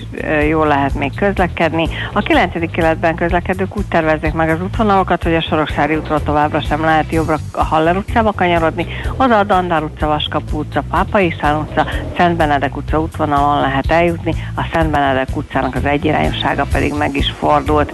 S12: jól lehet még közlekedni. A 9. keletben közlekedők úgy tervezzék meg az útvonalakat, hogy a Soroksári útról továbbra sem lehet jobbra a Haller utcába kanyarodni, oda a Dandár utca, Vaskapu utca, Pápai Iszán utca, Szent Benedek utca útvonalon lehet eljutni, a Szent Benedek utcának az egyirányossága pedig meg is fordult.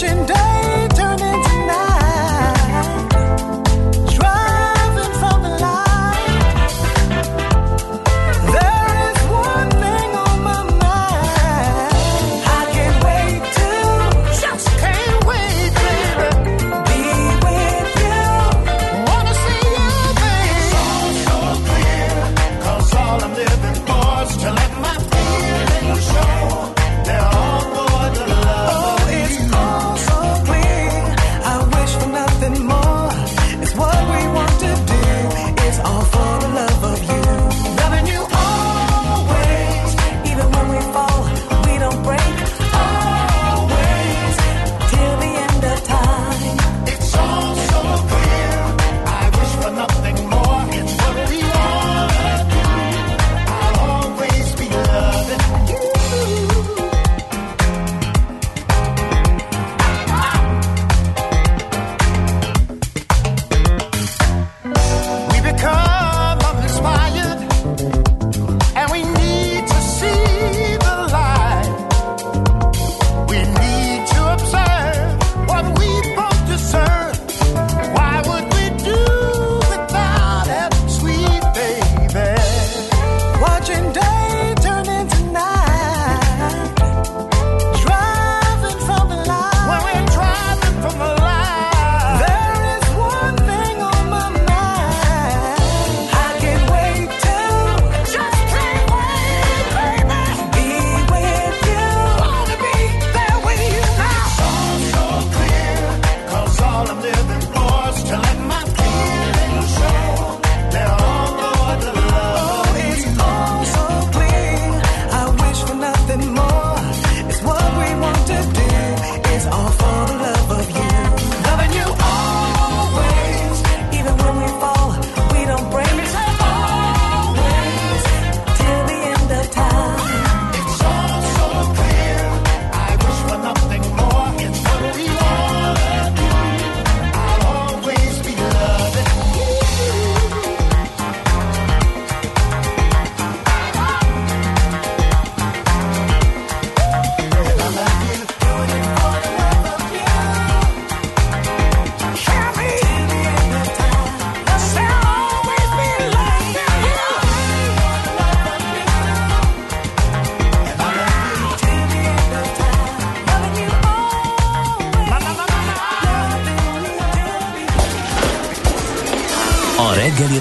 S13: watching day.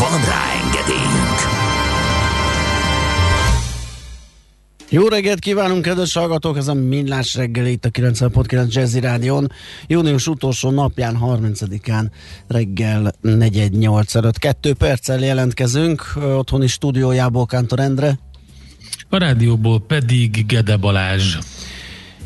S1: Van rá engedélyünk!
S3: Jó reggelt kívánunk, kedves hallgatók! Ez a Millás reggel itt a 90.9 Jazzy Rádion. Június utolsó napján, 30-án reggel 418 előtt. Kettő perccel jelentkezünk otthoni stúdiójából Kántor Endre.
S4: A rádióból pedig Gede Balázs.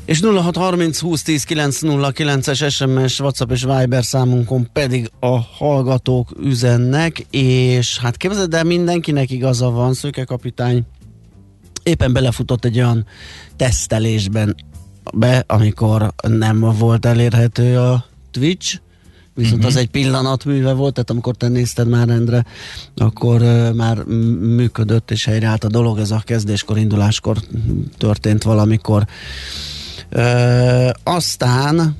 S3: És 0630 20 10 909-es SMS, WhatsApp és Viber számunkon pedig a hallgatók üzennek, és hát képzeld el, mindenkinek igaza van, Szőke kapitány éppen belefutott egy olyan tesztelésben be, amikor nem volt elérhető a Twitch, viszont uh-huh. az egy pillanatműve volt, tehát amikor te nézted már rendre, akkor uh, már működött és helyreállt a dolog, ez a kezdéskor, induláskor történt valamikor. Uh, aztán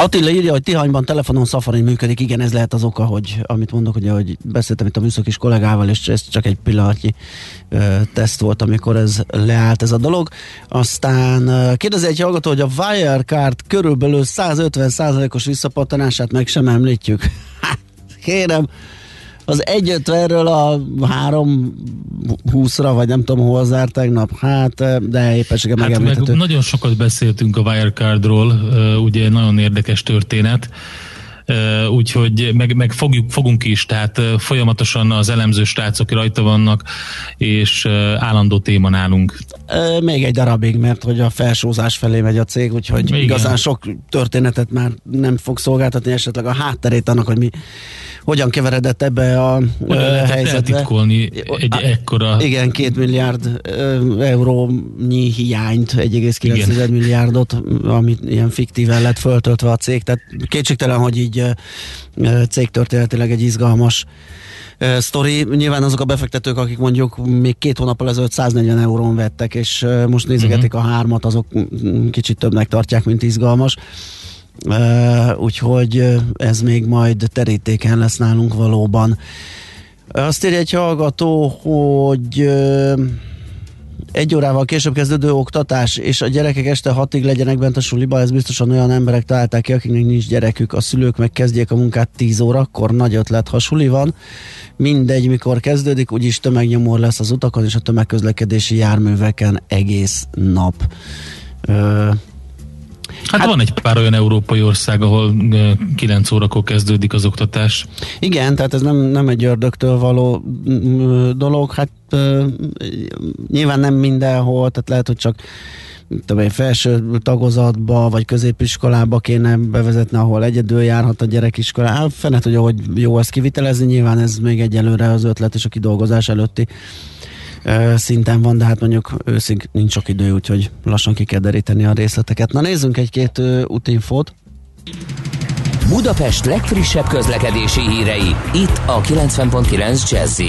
S3: Attila írja, hogy Tihanyban telefonon Safari működik, igen, ez lehet az oka, hogy amit mondok, hogy, hogy beszéltem itt a műszakis kollégával, és ez csak egy pillanatnyi ö, teszt volt, amikor ez leállt ez a dolog. Aztán ö, kérdezi egy hallgató, hogy a Wirecard körülbelül 150%-os visszapattanását meg sem említjük. Kérem, az 1.50-ről a 3.20-ra, vagy nem tudom, hol zárt tegnap, hát de éppenséggel
S4: Hát meg
S3: megemlíthető.
S4: nagyon sokat beszéltünk a Wirecardról, ugye nagyon érdekes történet, úgyhogy meg, meg fogjuk, fogunk is, tehát folyamatosan az elemző srácok rajta vannak, és állandó téma nálunk.
S3: Még egy darabig, mert hogy a felsózás felé megy a cég, úgyhogy.
S4: Igen.
S3: igazán sok történetet már nem fog szolgáltatni, esetleg a hátterét annak, hogy mi hogyan keveredett ebbe a
S4: Hogyan
S3: ö,
S4: lehetett
S3: helyzetbe.
S4: eltitkolni egy ekkora...
S3: Igen, két milliárd eurónyi hiányt, 1,9
S4: Igen.
S3: milliárdot, amit ilyen fiktíven lett föltöltve a cég. Tehát kétségtelen, hogy így cégtörténetileg egy izgalmas sztori. Nyilván azok a befektetők, akik mondjuk még két hónappal ezelőtt 140 eurón vettek, és most nézegetik a hármat, azok kicsit többnek tartják, mint izgalmas. Úgyhogy ez még majd terítéken lesz nálunk valóban. Azt írja egy hallgató, hogy egy órával később kezdődő oktatás, és a gyerekek este hatig legyenek bent a suliba, ez biztosan olyan emberek találták ki, akiknek nincs gyerekük, a szülők meg kezdjék a munkát 10 órakor, nagy ötlet, ha suli van, mindegy, mikor kezdődik, úgyis tömegnyomor lesz az utakon és a tömegközlekedési járműveken egész nap.
S4: Hát, hát van egy pár olyan európai ország, ahol 9 órakor kezdődik az oktatás.
S3: Igen, tehát ez nem, nem egy ördögtől való mm, dolog, hát ö, nyilván nem mindenhol, tehát lehet, hogy csak tudom én, felső tagozatba vagy középiskolába kéne bevezetni, ahol egyedül járhat a gyerekiskola. Hát fene tudja, hogy jó ezt kivitelezni, nyilván ez még egyelőre az ötlet és a kidolgozás előtti szinten van, de hát mondjuk őszig nincs sok idő, úgyhogy lassan ki kell deríteni a részleteket. Na nézzünk egy-két útinfót.
S1: Budapest legfrissebb közlekedési hírei, itt a 90.9 jazz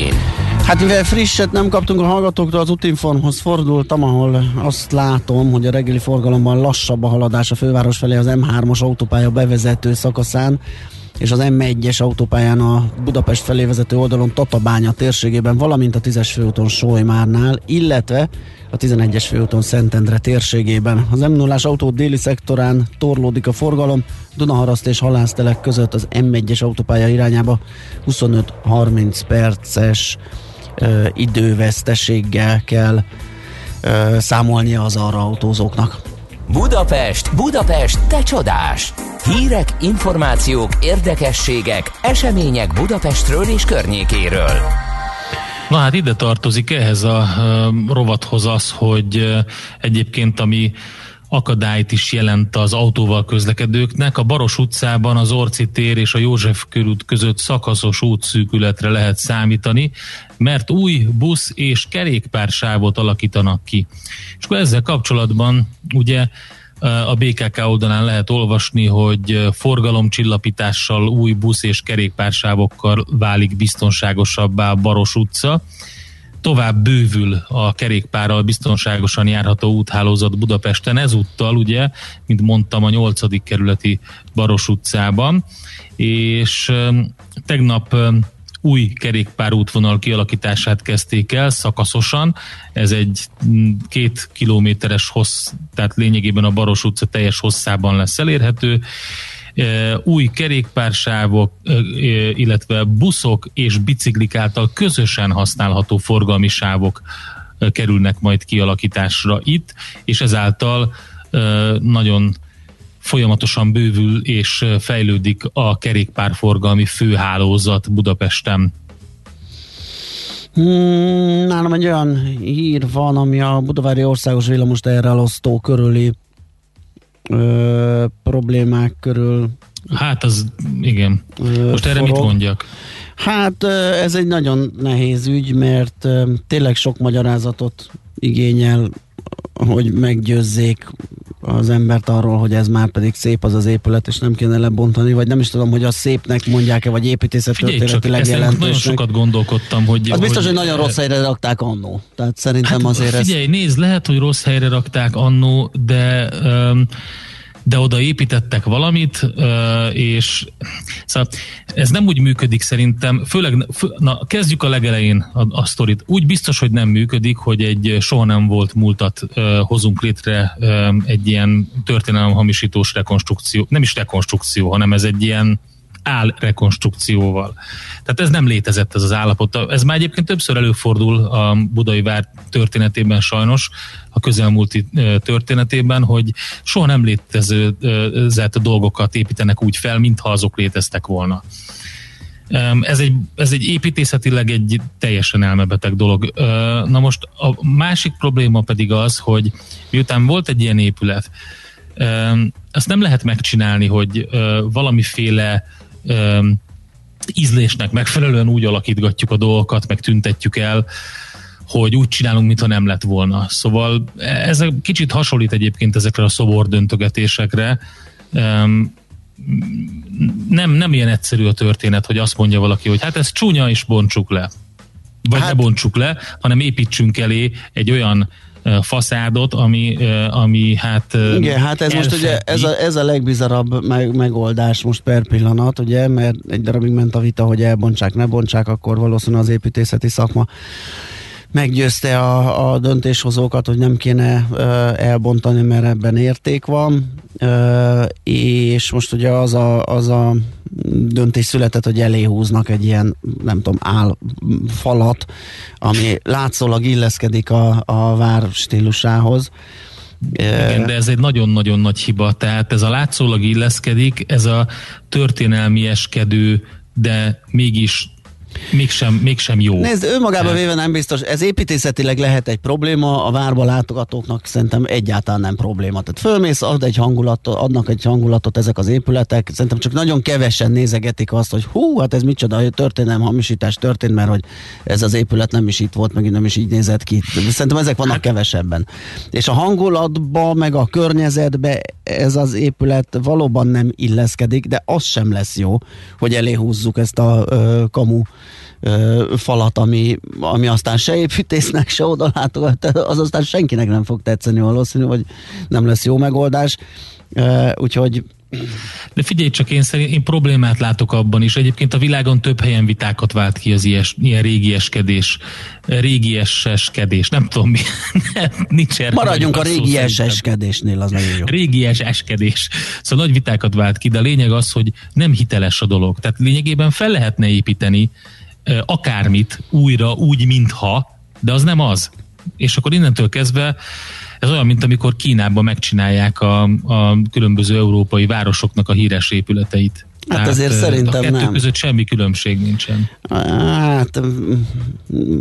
S3: Hát mivel frisset nem kaptunk a hallgatóktól, az Utinformhoz fordultam, ahol azt látom, hogy a reggeli forgalomban lassabb a haladás a főváros felé az M3-os autópálya bevezető szakaszán, és az M1-es autópályán a Budapest felé vezető oldalon Tatabánya térségében, valamint a 10-es főúton Solymárnál, illetve a 11-es főúton Szentendre térségében. Az m 0 autó déli szektorán torlódik a forgalom, Dunaharaszt és Halásztelek között az M1-es autópálya irányába 25-30 perces ö, időveszteséggel kell ö, számolnia az arra autózóknak.
S1: Budapest, Budapest, te csodás! Hírek, információk, érdekességek, események Budapestről és környékéről.
S4: Na hát ide tartozik ehhez a rovathoz az, hogy egyébként ami akadályt is jelent az autóval közlekedőknek. A Baros utcában az Orci tér és a József körút között szakaszos útszűkületre lehet számítani, mert új busz és kerékpársávot alakítanak ki. És akkor ezzel kapcsolatban ugye a BKK oldalán lehet olvasni, hogy forgalomcsillapítással, új busz és kerékpársávokkal válik biztonságosabbá Baros utca. Tovább bővül a kerékpárral biztonságosan járható úthálózat Budapesten, ezúttal ugye, mint mondtam, a 8. kerületi Baros utcában, és tegnap új kerékpárútvonal kialakítását kezdték el szakaszosan. Ez egy két kilométeres hossz, tehát lényegében a Baros utca teljes hosszában lesz elérhető. Új kerékpársávok, illetve buszok és biciklik által közösen használható forgalmi sávok kerülnek majd kialakításra itt, és ezáltal nagyon folyamatosan bővül és fejlődik a kerékpárforgalmi főhálózat Budapesten.
S3: Hmm, nálam egy olyan hír van, ami a Budavári Országos Villamos elosztó körüli ö, problémák körül
S4: Hát az, igen.
S3: Ö,
S4: Most erre
S3: forog.
S4: mit mondjak?
S3: Hát ez egy nagyon nehéz ügy, mert tényleg sok magyarázatot igényel, hogy meggyőzzék az embert arról, hogy ez már pedig szép az az épület, és nem kéne lebontani, vagy nem is tudom, hogy az szépnek mondják-e, vagy építészet
S4: Figyelj csak,
S3: történetileg
S4: ezen nagyon
S3: jelentősnek.
S4: sokat gondolkodtam, hogy...
S3: Az biztos, hogy nagyon rossz helyre rakták annó. Tehát szerintem
S4: Hát
S3: azért ez...
S4: figyelj, nézd, lehet, hogy rossz helyre rakták annó, de um, de oda építettek valamit, és szóval ez nem úgy működik szerintem, főleg, fő, na kezdjük a legelején a, a sztorit. Úgy biztos, hogy nem működik, hogy egy soha nem volt múltat hozunk létre egy ilyen történelemhamisítós rekonstrukció, nem is rekonstrukció, hanem ez egy ilyen álrekonstrukcióval. Tehát ez nem létezett ez az állapot. Ez már egyébként többször előfordul a Budai Vár történetében sajnos, a közelmúlti történetében, hogy soha nem létezett dolgokat építenek úgy fel, mintha azok léteztek volna. Ez egy, ez egy építészetileg egy teljesen elmebeteg dolog. Na most a másik probléma pedig az, hogy miután volt egy ilyen épület, azt nem lehet megcsinálni, hogy valamiféle ízlésnek megfelelően úgy alakítgatjuk a dolgokat, meg tüntetjük el, hogy úgy csinálunk, mintha nem lett volna. Szóval ez kicsit hasonlít egyébként ezekre a szobor döntögetésekre. Nem, nem ilyen egyszerű a történet, hogy azt mondja valaki, hogy hát ez csúnya, és bontsuk le. Vagy hát, ne bontsuk le, hanem építsünk elé egy olyan uh, faszádot, ami, ami hát
S3: Igen, hát ez most ugye ez a, ez a legbizarabb meg, megoldás most per pillanat, ugye, mert egy darabig ment a vita, hogy elbontsák, ne bontsák, akkor valószínűleg az építészeti szakma meggyőzte a, a döntéshozókat, hogy nem kéne ö, elbontani, mert ebben érték van, ö, és most ugye az a, az a döntés született, hogy eléhúznak egy ilyen, nem tudom, álfalat, ami látszólag illeszkedik a, a vár stílusához.
S4: Igen, de ez egy nagyon-nagyon nagy hiba. Tehát ez a látszólag illeszkedik, ez a történelmieskedő, de mégis mégsem, mégsem jó.
S3: Nézd, önmagában véve nem biztos, ez építészetileg lehet egy probléma, a várba látogatóknak szerintem egyáltalán nem probléma. Tehát fölmész, ad egy hangulatot, adnak egy hangulatot ezek az épületek, szerintem csak nagyon kevesen nézegetik azt, hogy hú, hát ez micsoda, hogy történelem hamisítás történt, mert hogy ez az épület nem is itt volt, meg nem is így nézett ki. Szerintem ezek vannak hát. kevesebben. És a hangulatba, meg a környezetbe ez az épület valóban nem illeszkedik, de az sem lesz jó, hogy eléhúzzuk ezt a ö, kamu ö, falat, ami, ami aztán se építésznek, se oda látogat, az aztán senkinek nem fog tetszeni valószínű, hogy nem lesz jó megoldás. Ö, úgyhogy
S4: de figyelj csak, én, szerint, én problémát látok abban is. Egyébként a világon több helyen vitákat vált ki az ilyes, ilyen régieskedés, régieseskedés, nem tudom mi. Nincs erre
S3: Maradjunk a régieseskedésnél, az nagyon jó.
S4: Régieseskedés. Szóval nagy vitákat vált ki, de a lényeg az, hogy nem hiteles a dolog. Tehát lényegében fel lehetne építeni akármit újra, úgy, mintha, de az nem az. És akkor innentől kezdve ez olyan, mint amikor Kínában megcsinálják a, a különböző európai városoknak a híres épületeit.
S3: Hát Tehát azért szerintem a kettő nem.
S4: között semmi különbség nincsen.
S3: Hát,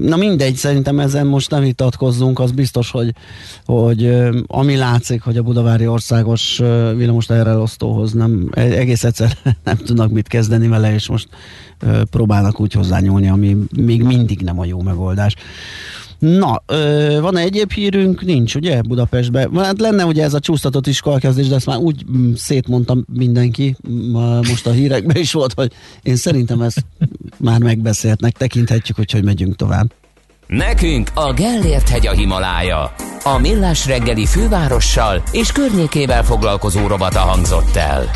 S3: na mindegy, szerintem ezen most nem vitatkozzunk, az biztos, hogy, hogy ami látszik, hogy a Budavári Országos villamos teherelosztóhoz nem, e, egész egyszer nem tudnak mit kezdeni vele, és most próbálnak úgy hozzányúlni, ami még mindig nem a jó megoldás. Na, ö, van-e egyéb hírünk? Nincs, ugye, Budapestben? Hát lenne ugye ez a csúsztatott iskolkezdés, de ezt már úgy mm, szétmondtam mindenki, most a hírekben is volt, hogy én szerintem ezt már megbeszéltnek, tekinthetjük, hogy megyünk tovább.
S1: Nekünk a Gellért hegy a Himalája. A Millás reggeli fővárossal és környékével foglalkozó robata hangzott el.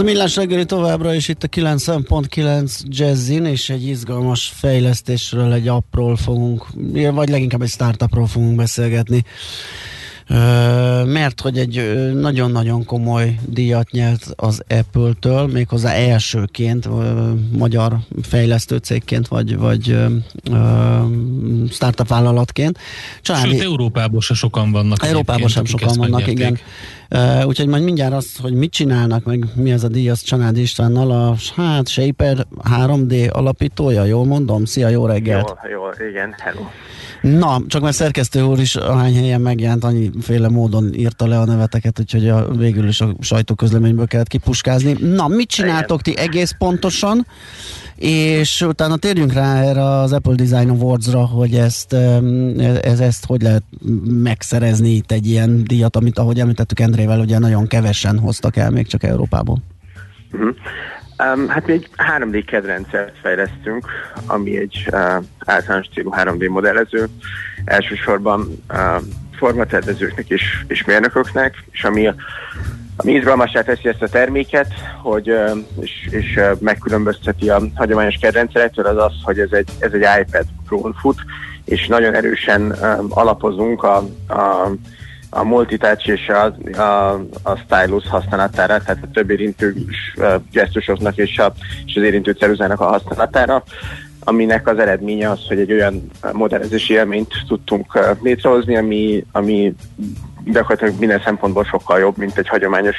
S3: Ez a millás reggeli továbbra is itt a 9.9 Jazzin, és egy izgalmas fejlesztésről, egy appról fogunk, vagy leginkább egy startupról fogunk beszélgetni. Mert hogy egy nagyon-nagyon komoly díjat nyert az Apple-től, méghozzá elsőként, magyar fejlesztő cégként, vagy, vagy startup vállalatként.
S4: Családi... Sőt, Európában se sokan vannak.
S3: Európában sem sokan vannak, igen. Úgyhogy majd mindjárt azt, hogy mit csinálnak, meg mi az a díj, az Csanád Istvánnal, a hát Shaper 3D alapítója, jól mondom? Szia, jó reggelt!
S14: Jó, jó, igen, hello.
S3: Na, csak mert szerkesztő úr is ahány helyen megjelent, annyiféle módon írta le a neveteket, úgyhogy a, végül is a sajtóközleményből kellett kipuskázni. Na, mit csináltok ti egész pontosan? És utána térjünk rá erre az Apple Design Awards-ra, hogy ezt, ez, ezt hogy lehet megszerezni itt egy ilyen díjat, amit ahogy említettük Endrével, ugye nagyon kevesen hoztak el még csak Európából.
S14: Uh-huh. Um, hát mi egy 3D kedrendszert fejlesztünk, ami egy uh, általános célú 3D modellező, elsősorban uh, formatervezőknek és, és mérnököknek, és ami, ami izgalmasá teszi ezt a terméket, hogy, uh, és, és megkülönbözteti a hagyományos kedrendszerektől, az az, hogy ez egy, ez egy iPad Pro-n fut, és nagyon erősen alapozunk a, a a multitouch és a, a, a stylus használatára, tehát a több érintő gesztusoknak és, a, és az érintő ceruzának a használatára, aminek az eredménye az, hogy egy olyan modellezési élményt tudtunk uh, létrehozni, ami, ami gyakorlatilag minden szempontból sokkal jobb, mint egy hagyományos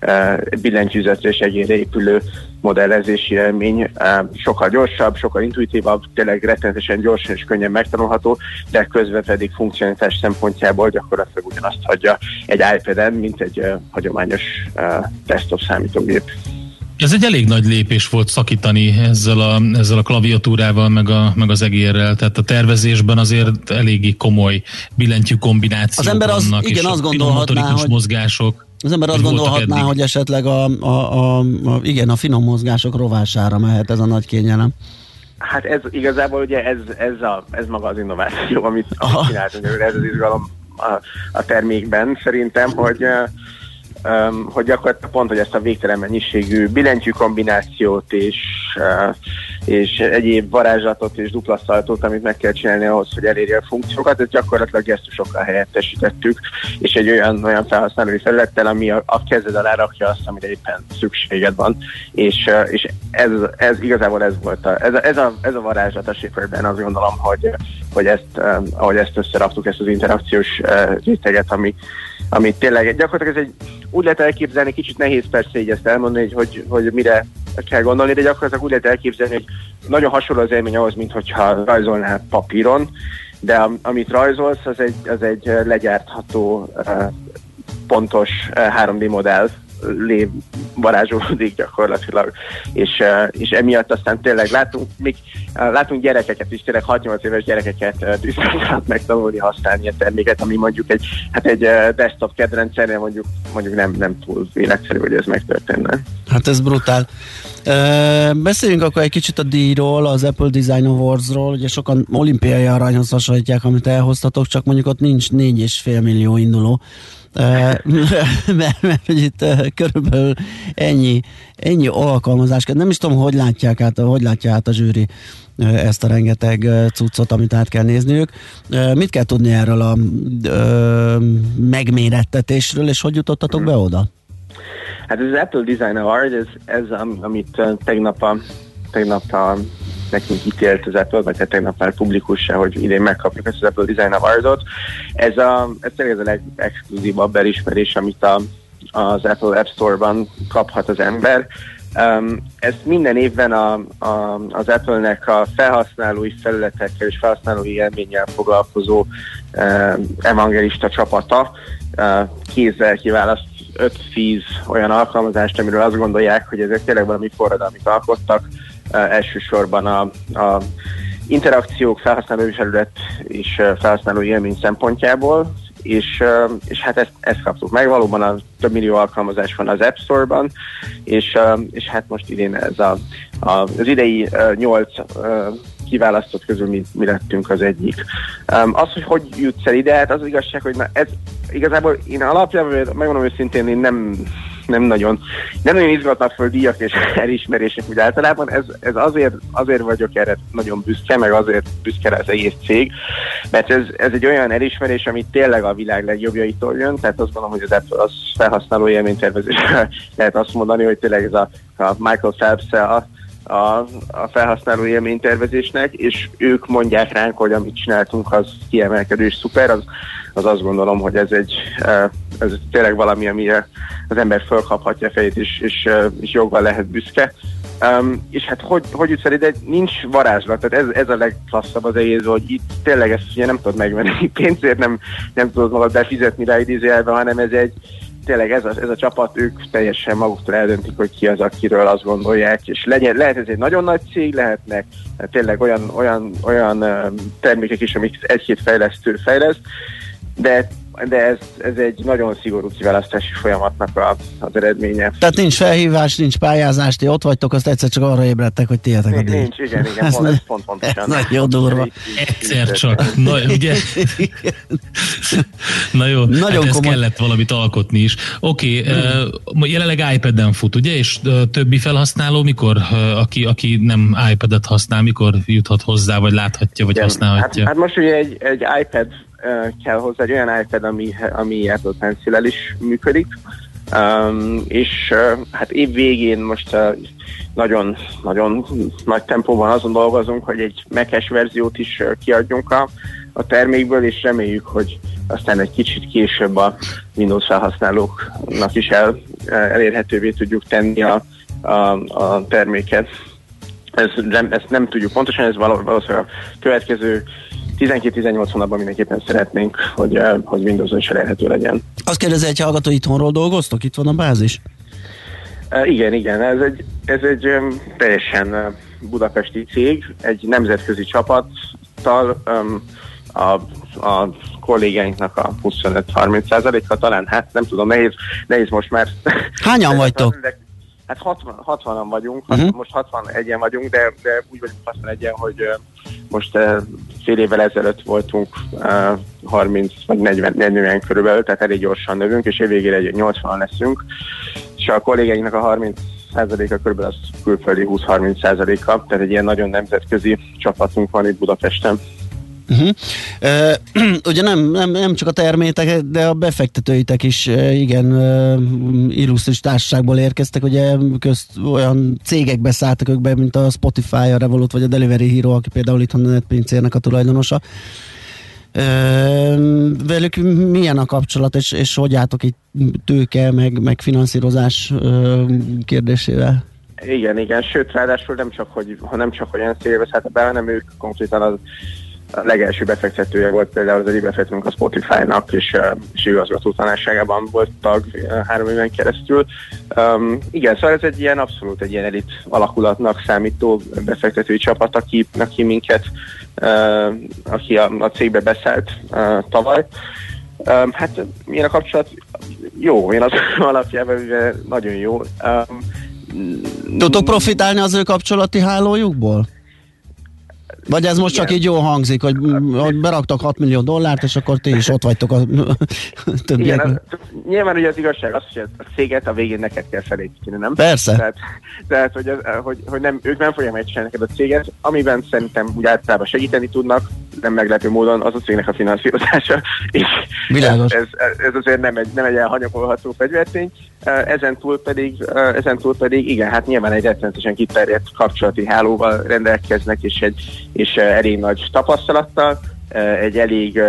S14: uh, billentyűzetre és egyére épülő modellezési élmény. Uh, sokkal gyorsabb, sokkal intuitívabb, tényleg rettenetesen gyorsan és könnyen megtanulható, de közben pedig funkcionalitás szempontjából gyakorlatilag ugyanazt hagyja egy iPad-en, mint egy uh, hagyományos uh, desktop számítógép.
S4: Ez egy elég nagy lépés volt szakítani ezzel a, ezzel a klaviatúrával, meg, a, meg az egérrel. Tehát a tervezésben azért eléggé komoly billentyű kombinációk
S3: Az ember az,
S4: vannak,
S3: igen,
S4: és
S3: azt gondolhatná, hogy
S4: mozgások.
S3: Az ember azt gondolhatná,
S4: eddig.
S3: hogy esetleg a, a, a, a, igen, a finom mozgások rovására mehet ez a nagy kényelem.
S14: Hát ez igazából ugye ez, ez, a, ez maga az innováció, amit, amit csináltunk, ez az izgalom a, a termékben szerintem, hogy uh, um, hogy gyakorlatilag pont, hogy ezt a végtelen mennyiségű billentyű kombinációt és, és egyéb varázslatot és dupla szaltót, amit meg kell csinálni ahhoz, hogy elérje a funkciókat, ezt gyakorlatilag gesztusokkal helyettesítettük, és egy olyan, olyan felhasználói felülettel, ami a, a kezed alá rakja azt, amire éppen szükséged van, és, uh, és ez, ez igazából ez volt a, ez, a, ez, a, ez a varázslat a Shaperben, azt gondolom, hogy, hogy ezt, um, ahogy ezt összeraktuk, ezt az interakciós uh, réteget, ami, ami tényleg gyakorlatilag ez egy, úgy lehet elképzelni, kicsit nehéz persze így ezt elmondani, hogy, hogy, hogy mire kell gondolni, de gyakorlatilag úgy lehet elképzelni, hogy nagyon hasonló az élmény ahhoz, mint hogyha rajzolnál papíron, de am, amit rajzolsz, az egy, az egy legyártható, uh, pontos uh, 3D modell lé varázsolódik gyakorlatilag, és, és emiatt aztán tényleg látunk, még, látunk gyerekeket is, tényleg 6-8 éves gyerekeket tűztek megtanulni használni a terméket, ami mondjuk egy, hát egy desktop kedrendszernél mondjuk, mondjuk nem, nem túl életszerű, hogy ez megtörténne.
S3: Hát ez brutál. Ö, beszéljünk akkor egy kicsit a díjról, az Apple Design Awards-ról. Ugye sokan olimpiai aranyhoz hasonlítják, amit elhoztatok, csak mondjuk ott nincs 4,5 millió induló. Mert, mert hogy itt körülbelül ennyi, ennyi alkalmazás. Nem is tudom, hogy látják át, hogy látja át a zsűri ezt a rengeteg cuccot, amit át kell nézniük. Mit kell tudni erről a ö, megmérettetésről, és hogy jutottatok be oda?
S14: Hát ez az Apple Design Award, ez, ez am, amit tegnap, a, tegnap a, nekünk ítélt az Apple, vagy hát tegnap már publikussá, hogy idén megkapjuk ezt az Apple Design Awardot. Ez, a, ez tényleg a legexkluzívabb elismerés, amit a, az Apple App Store-ban kaphat az ember. Um, ezt minden évben a, a, az Apple-nek a felhasználói felületekkel és felhasználói élménnyel foglalkozó uh, evangelista csapata uh, kézzel kiválaszt 5-10 olyan alkalmazást, amiről azt gondolják, hogy ezek tényleg valami forradalmit alkottak, elsősorban a, a interakciók, felhasználói felület és felhasználói élmény szempontjából, és, és hát ezt, ezt kaptuk meg. Valóban a több millió alkalmazás van az App Store-ban, és, és hát most idén ez a, a, az idei nyolc kiválasztott közül mi, mi lettünk az egyik. Az, hogy hogy jutsz el ide, hát az, az igazság, hogy na, ez igazából én alapjában, megmondom őszintén, én nem nem nagyon, nem nagyon izgatnak föl díjak és elismerések úgy általában. Ez, ez azért, azért vagyok erre nagyon büszke, meg azért büszke rá az egész cég, mert ez, ez egy olyan elismerés, ami tényleg a világ legjobbjaitól jön, tehát azt gondolom, hogy az, Apple- az felhasználó élménytervezés lehet azt mondani, hogy tényleg ez a, a Michael phelps a, a, a felhasználó élménytervezésnek, és ők mondják ránk, hogy amit csináltunk, az kiemelkedő és szuper, az, az azt gondolom, hogy ez egy eh, ez tényleg valami, amire az ember fölkaphatja a fejét, és, és, és joggal lehet büszke. Um, és hát hogy, hogy jutsz el ide? Nincs varázslat, tehát ez, ez a legklasszabb az egész, hogy itt tényleg ezt ugye nem tudod megvenni pénzért, nem, nem tudod magad befizetni rá idézőjelbe, hanem ez egy, tényleg ez a, ez a csapat, ők teljesen maguktól eldöntik, hogy ki az, akiről azt gondolják, és legyen, lehet ez egy nagyon nagy cég, lehetnek eh, tényleg olyan, olyan, olyan termékek is, amik egy-két fejlesztő fejleszt, de, de ez, ez egy nagyon szigorú kiválasztási folyamatnak a, az eredménye.
S3: Tehát nincs felhívás, nincs pályázás, ti ott vagytok, azt egyszer csak arra ébredtek, hogy tiétek a
S14: Nincs,
S3: díj.
S14: nincs, igen, igen,
S3: Ez
S14: pont,
S3: nagy-
S14: ez pont pontosan.
S3: ez nagyon durva.
S4: Egyszer csak. Na, ugye? Na jó,
S3: Nagyon
S4: hát ez
S3: komoly.
S4: kellett valamit alkotni is. Oké, okay, uh, jelenleg iPad-en fut, ugye? És uh, többi felhasználó mikor, uh, aki, aki nem iPad-et használ, mikor juthat hozzá, vagy láthatja, vagy
S14: Igen.
S4: használhatja?
S14: Hát, hát most ugye egy, egy iPad kell hozzá, egy olyan iPad, ami, ami Apple pencil is működik, um, és uh, hát év végén most uh, nagyon, nagyon nagy tempóban azon dolgozunk, hogy egy Mac-es verziót is uh, kiadjunk a, a termékből, és reméljük, hogy aztán egy kicsit később a Windows felhasználóknak is el, elérhetővé tudjuk tenni a, a, a terméket. Ez nem, ezt nem tudjuk pontosan, ez való- valószínűleg a következő 12-18 hónapban mindenképpen szeretnénk, hogy, eh, hogy Windows-on is elérhető legyen.
S3: Azt kérdezi egy hallgató, itthonról dolgoztok? Itt van a bázis?
S14: Uh, igen, igen, ez egy, ez egy teljesen uh, budapesti cég, egy nemzetközi csapattal um, a, a kollégáinknak a 25-30%-a talán, hát nem tudom, nehéz, nehéz most már.
S3: Hányan vagytok?
S14: De, hát 60, 60-an vagyunk, uh-huh. most 61-en vagyunk, de, de úgy vagyunk 61-en, hogy most fél évvel ezelőtt voltunk uh, 30 vagy 40, 40 körülbelül, tehát elég gyorsan növünk, és évvégére egy 80 leszünk, és a kollégáinknak a 30 százaléka körülbelül az külföldi 20-30 százaléka, tehát egy ilyen nagyon nemzetközi csapatunk van itt Budapesten.
S3: Uh-huh. Uh, ugye nem, nem, nem csak a termétek, de a befektetőitek is uh, igen uh, illusztris társaságból érkeztek, ugye közt olyan cégekbe szálltak ők be, mint a Spotify, a Revolut vagy a Delivery Hero, aki például itthon a netpincérnek a tulajdonosa. Velük milyen a kapcsolat, és, és hogy álltok itt tőke, meg, meg finanszírozás kérdésével?
S14: Igen, igen, sőt, ráadásul nem csak, hogy, ha nem csak, hogy olyan cégbe szálltak be, hanem ők konkrétan az a legelső befektetője volt például az egyik befektetőnk a Spotify-nak, és, és igazgató tanácsságában volt tag három éven keresztül. Um, igen, szóval ez egy ilyen abszolút egy ilyen elit alakulatnak számító befektetői csapat, aki, aki minket, uh, aki a, a cégbe beszállt uh, tavaly. Um, hát milyen a kapcsolat? Jó, én az alapjában nagyon jó. Um,
S3: Tudtok profitálni az ő kapcsolati hálójukból? Vagy ez most csak így jól hangzik, hogy, hogy beraktak 6 millió dollárt, és akkor ti is ott vagytok a többiek.
S14: Igen, az, nyilván ugye az igazság az, hogy a céget a végén neked kell felépíteni, nem?
S3: Persze.
S14: Tehát, tehát hogy, az, hogy, hogy nem, ők nem fogják megcsinálni neked a céget, amiben szerintem úgy általában segíteni tudnak, nem meglepő módon az a cégnek a finanszírozása, és
S3: Világos.
S14: ez, ez, azért nem egy, nem egy elhanyagolható fegyvertény. Ezen túl pedig, ezen túl pedig igen, hát nyilván egy rettenetesen kiterjedt kapcsolati hálóval rendelkeznek, és egy és elég nagy tapasztalattal, egy elég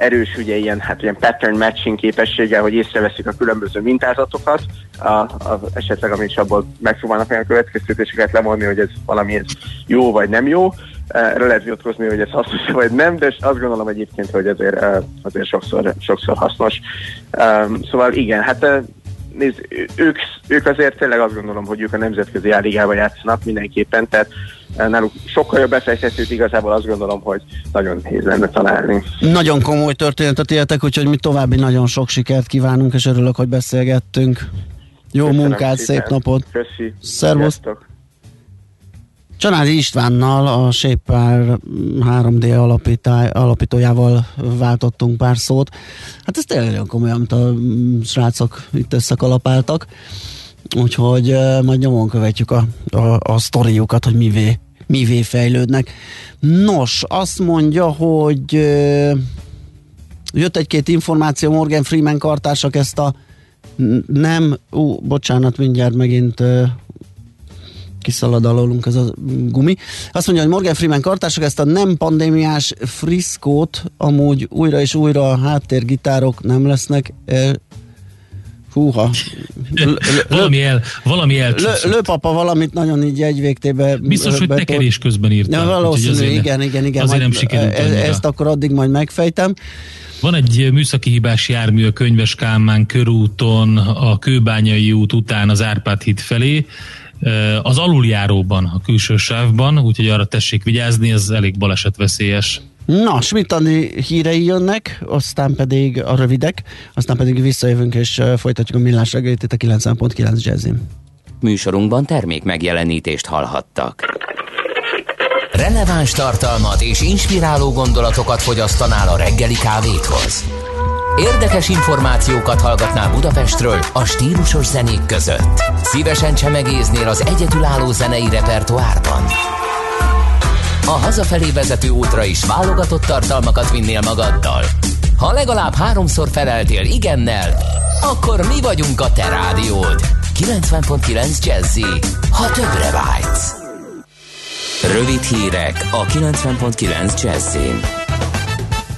S14: erős ugye ilyen, hát ilyen pattern matching képességgel, hogy észreveszik a különböző mintázatokat, a, a, esetleg amit is abból megpróbálnak olyan következtetéseket levonni, hogy ez valami ez jó vagy nem jó. Erről lehet vitatkozni, hogy ez hasznos vagy nem, de azt gondolom egyébként, hogy azért, azért sokszor, sokszor hasznos. Szóval igen, hát nézd, ők, ők azért tényleg azt gondolom, hogy ők a nemzetközi álligában játszanak mindenképpen, tehát náluk sokkal jobb befektetőt igazából azt gondolom, hogy nagyon nehéz lenne találni.
S3: Nagyon komoly történetet éltek, úgyhogy mi további nagyon sok sikert kívánunk, és örülök, hogy beszélgettünk. Jó
S14: Köszönöm
S3: munkát,
S14: szépen.
S3: szép napot!
S14: Köszi!
S3: Szervusz!
S14: Sziasztok.
S3: Csanádi Istvánnal, a Sépár 3D alapítáj, alapítójával váltottunk pár szót. Hát ez tényleg olyan komolyan, amit a srácok itt összekalapáltak. Úgyhogy majd nyomon követjük a, a, a sztoriukat, hogy mivé, mivé fejlődnek. Nos, azt mondja, hogy jött egy-két információ, Morgan Freeman kartársak ezt a nem, ú, bocsánat, mindjárt megint kiszalad alólunk ez a gumi. Azt mondja, hogy Morgan Freeman kartársak ezt a nem pandémiás friszkót amúgy újra és újra a háttérgitárok nem lesznek eh, Húha.
S4: valami el, valami el.
S3: Lő, lőpapa valamit nagyon így egy végtébe.
S4: Biztos, hogy tekerés közben írta.
S3: Ja, valószínű, igen, igen, igen.
S4: Azért nem sikerült
S3: e-. Ezt akkor addig majd megfejtem.
S4: Van egy műszaki hibás jármű a Könyves Kálmán körúton, a Kőbányai út után az Árpád híd felé, eh, az aluljáróban, a külső sávban, úgyhogy arra tessék vigyázni, ez elég balesetveszélyes.
S3: Na, Smittani hírei jönnek, aztán pedig a rövidek, aztán pedig visszajövünk és folytatjuk a millás reggelit itt a 90.9 Jazzin.
S1: Műsorunkban termék megjelenítést hallhattak. Releváns tartalmat és inspiráló gondolatokat fogyasztanál a reggeli kávéthoz. Érdekes információkat hallgatnál Budapestről a stílusos zenék között. Szívesen csemegéznél az egyedülálló zenei repertoárban. A hazafelé vezető útra is válogatott tartalmakat vinnél magaddal. Ha legalább háromszor feleltél igennel, akkor mi vagyunk a te rádiód. 90.9 Jazzy, ha többre vágysz. Rövid hírek a 90.9 Jazzin.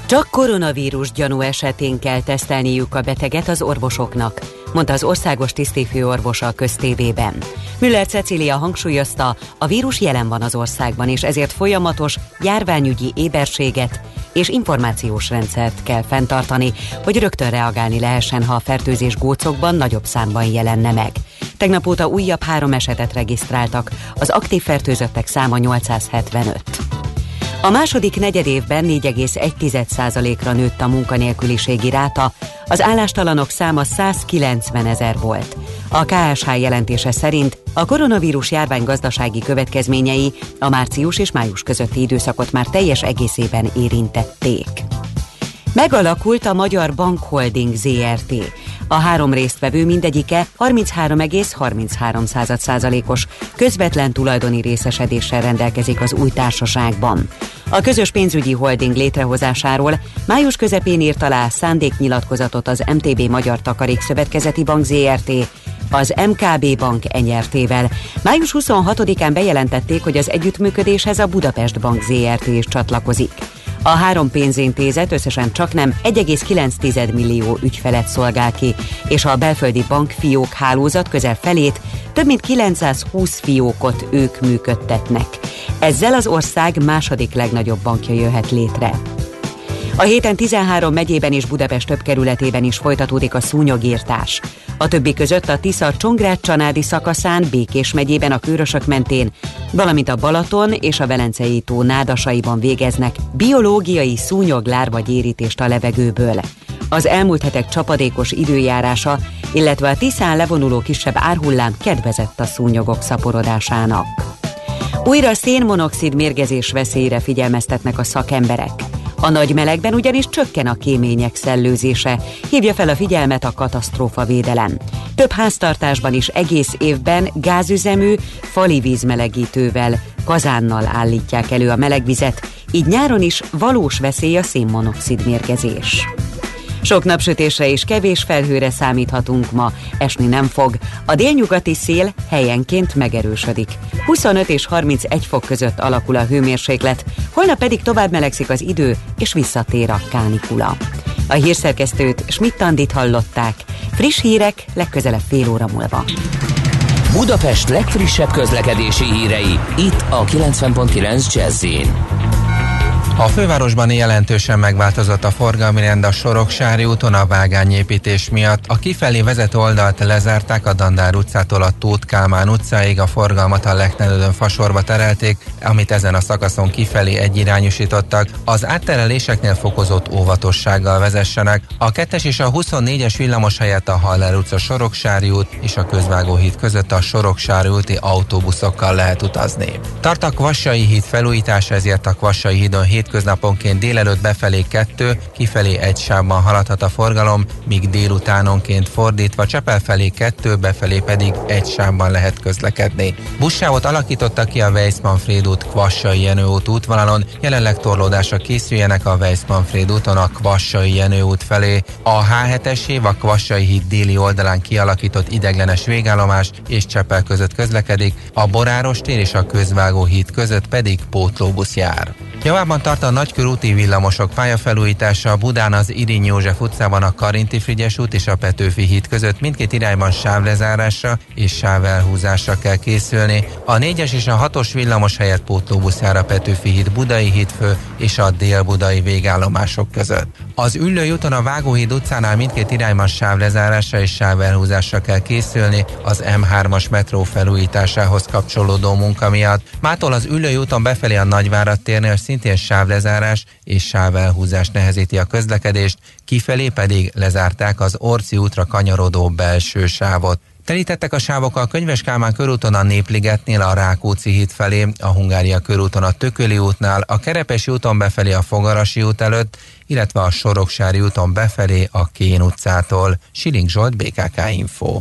S11: Csak koronavírus gyanú esetén kell tesztelniük a beteget az orvosoknak, mondta az országos tisztifőorvosa a köztévében. Müller Cecília hangsúlyozta, a vírus jelen van az országban, és ezért folyamatos járványügyi éberséget és információs rendszert kell fenntartani, hogy rögtön reagálni lehessen, ha a fertőzés gócokban nagyobb számban jelenne meg. Tegnap óta újabb három esetet regisztráltak, az aktív fertőzöttek száma 875. A második negyedévben 4,1%-ra nőtt a munkanélküliségi ráta, az állástalanok száma 190 ezer volt. A KSH jelentése szerint a koronavírus járvány gazdasági következményei a március és május közötti időszakot már teljes egészében érintették. Megalakult a Magyar Bankholding ZRT. A három résztvevő mindegyike 33,33%-os közvetlen tulajdoni részesedéssel rendelkezik az új társaságban. A közös pénzügyi holding létrehozásáról május közepén írt alá szándéknyilatkozatot az MTB Magyar Takarékszövetkezeti Bank ZRT, az MKB Bank enyertével. Május 26-án bejelentették, hogy az együttműködéshez a Budapest Bank ZRT is csatlakozik. A három pénzintézet összesen csak nem 1,9 millió ügyfelet szolgál ki, és a belföldi bankfiók hálózat közel felét, több mint 920 fiókot ők működtetnek. Ezzel az ország második legnagyobb bankja jöhet létre. A héten 13 megyében és Budapest több kerületében is folytatódik a szúnyogírtás. A többi között a Tisza Csongrád-Csanádi szakaszán, Békés megyében a Kőrösök mentén, valamint a Balaton és a Velencei tó nádasaiban végeznek biológiai szúnyoglárva gyérítést a levegőből. Az elmúlt hetek csapadékos időjárása, illetve a Tiszán levonuló kisebb árhullám kedvezett a szúnyogok szaporodásának. Újra szénmonoxid mérgezés veszélyre figyelmeztetnek a szakemberek. A nagy melegben ugyanis csökken a kémények szellőzése, hívja fel a figyelmet a katasztrófavédelem. Több háztartásban is egész évben gázüzemű, fali vízmelegítővel, kazánnal állítják elő a melegvizet, így nyáron is valós veszély a szénmonoxid mérgezés. Sok napsütésre és kevés felhőre számíthatunk ma, esni nem fog. A délnyugati szél helyenként megerősödik. 25 és 31 fok között alakul a hőmérséklet, holnap pedig tovább melegszik az idő, és visszatér a kánikula. A hírszerkesztőt Schmidt-Tandit hallották. Friss hírek legközelebb fél óra múlva.
S1: Budapest legfrissebb közlekedési hírei, itt a 90.9 jazz
S15: A fővárosban jelentősen megváltozott a forgalmi rend a Soroksári úton a vágányépítés miatt. A kifelé vezető oldalt lezárták a Dandár utcától a Tóth Kálmán utcáig, a forgalmat a Leknedődön fasorba terelték, amit ezen a szakaszon kifelé egyirányosítottak. Az áttereléseknél fokozott óvatossággal vezessenek. A 2-es és a 24-es villamos helyett a Haller utca Soroksári út és a Közvágóhíd között a Soroksári úti autóbuszokkal lehet utazni. Tart a Kvassai híd felújítása, ezért a Kvassai hídon hétköznaponként délelőtt befelé kettő, kifelé egy sávban haladhat a forgalom, míg délutánonként fordítva Csepel felé kettő, befelé pedig egy sávban lehet közlekedni. Buszsávot alakítottak ki a Weiss-Manfred út Kvassai Jenő út útvonalon, jelenleg torlódásra készüljenek a Weiss-Manfred úton a Kvassai Jenő út felé. A H7-es év a Kvassai híd déli oldalán kialakított ideglenes végállomás és Csepel között közlekedik, a Boráros tér és a Közvágó híd között pedig pótlóbusz jár. Javában tart a nagykörúti villamosok pályafelújítása Budán az Irinyi József utcában a Karinti Frigyes út és a Petőfi híd között mindkét irányban sávlezárásra és sávelhúzásra kell készülni. A 4-es és a 6-os villamos helyett pótlóbusz jár a Petőfi híd Budai hídfő és a Dél-Budai végállomások között. Az Üllői úton a Vágóhíd utcánál mindkét irányban sávlezárásra és sávelhúzásra kell készülni az M3-as metró felújításához kapcsolódó munka miatt. Mától az Üllői úton befelé a Nagyvárad térnél szintén sávlezárás és sávelhúzás nehezíti a közlekedést, kifelé pedig lezárták az Orci útra kanyarodó belső sávot. Telítettek a sávok a Könyves Kálmán körúton a Népligetnél a Rákóczi híd felé, a Hungária körúton a Tököli útnál, a Kerepesi úton befelé a Fogarasi út előtt, illetve a Soroksári úton befelé a Kén utcától. Siling Zsolt, BKK Info.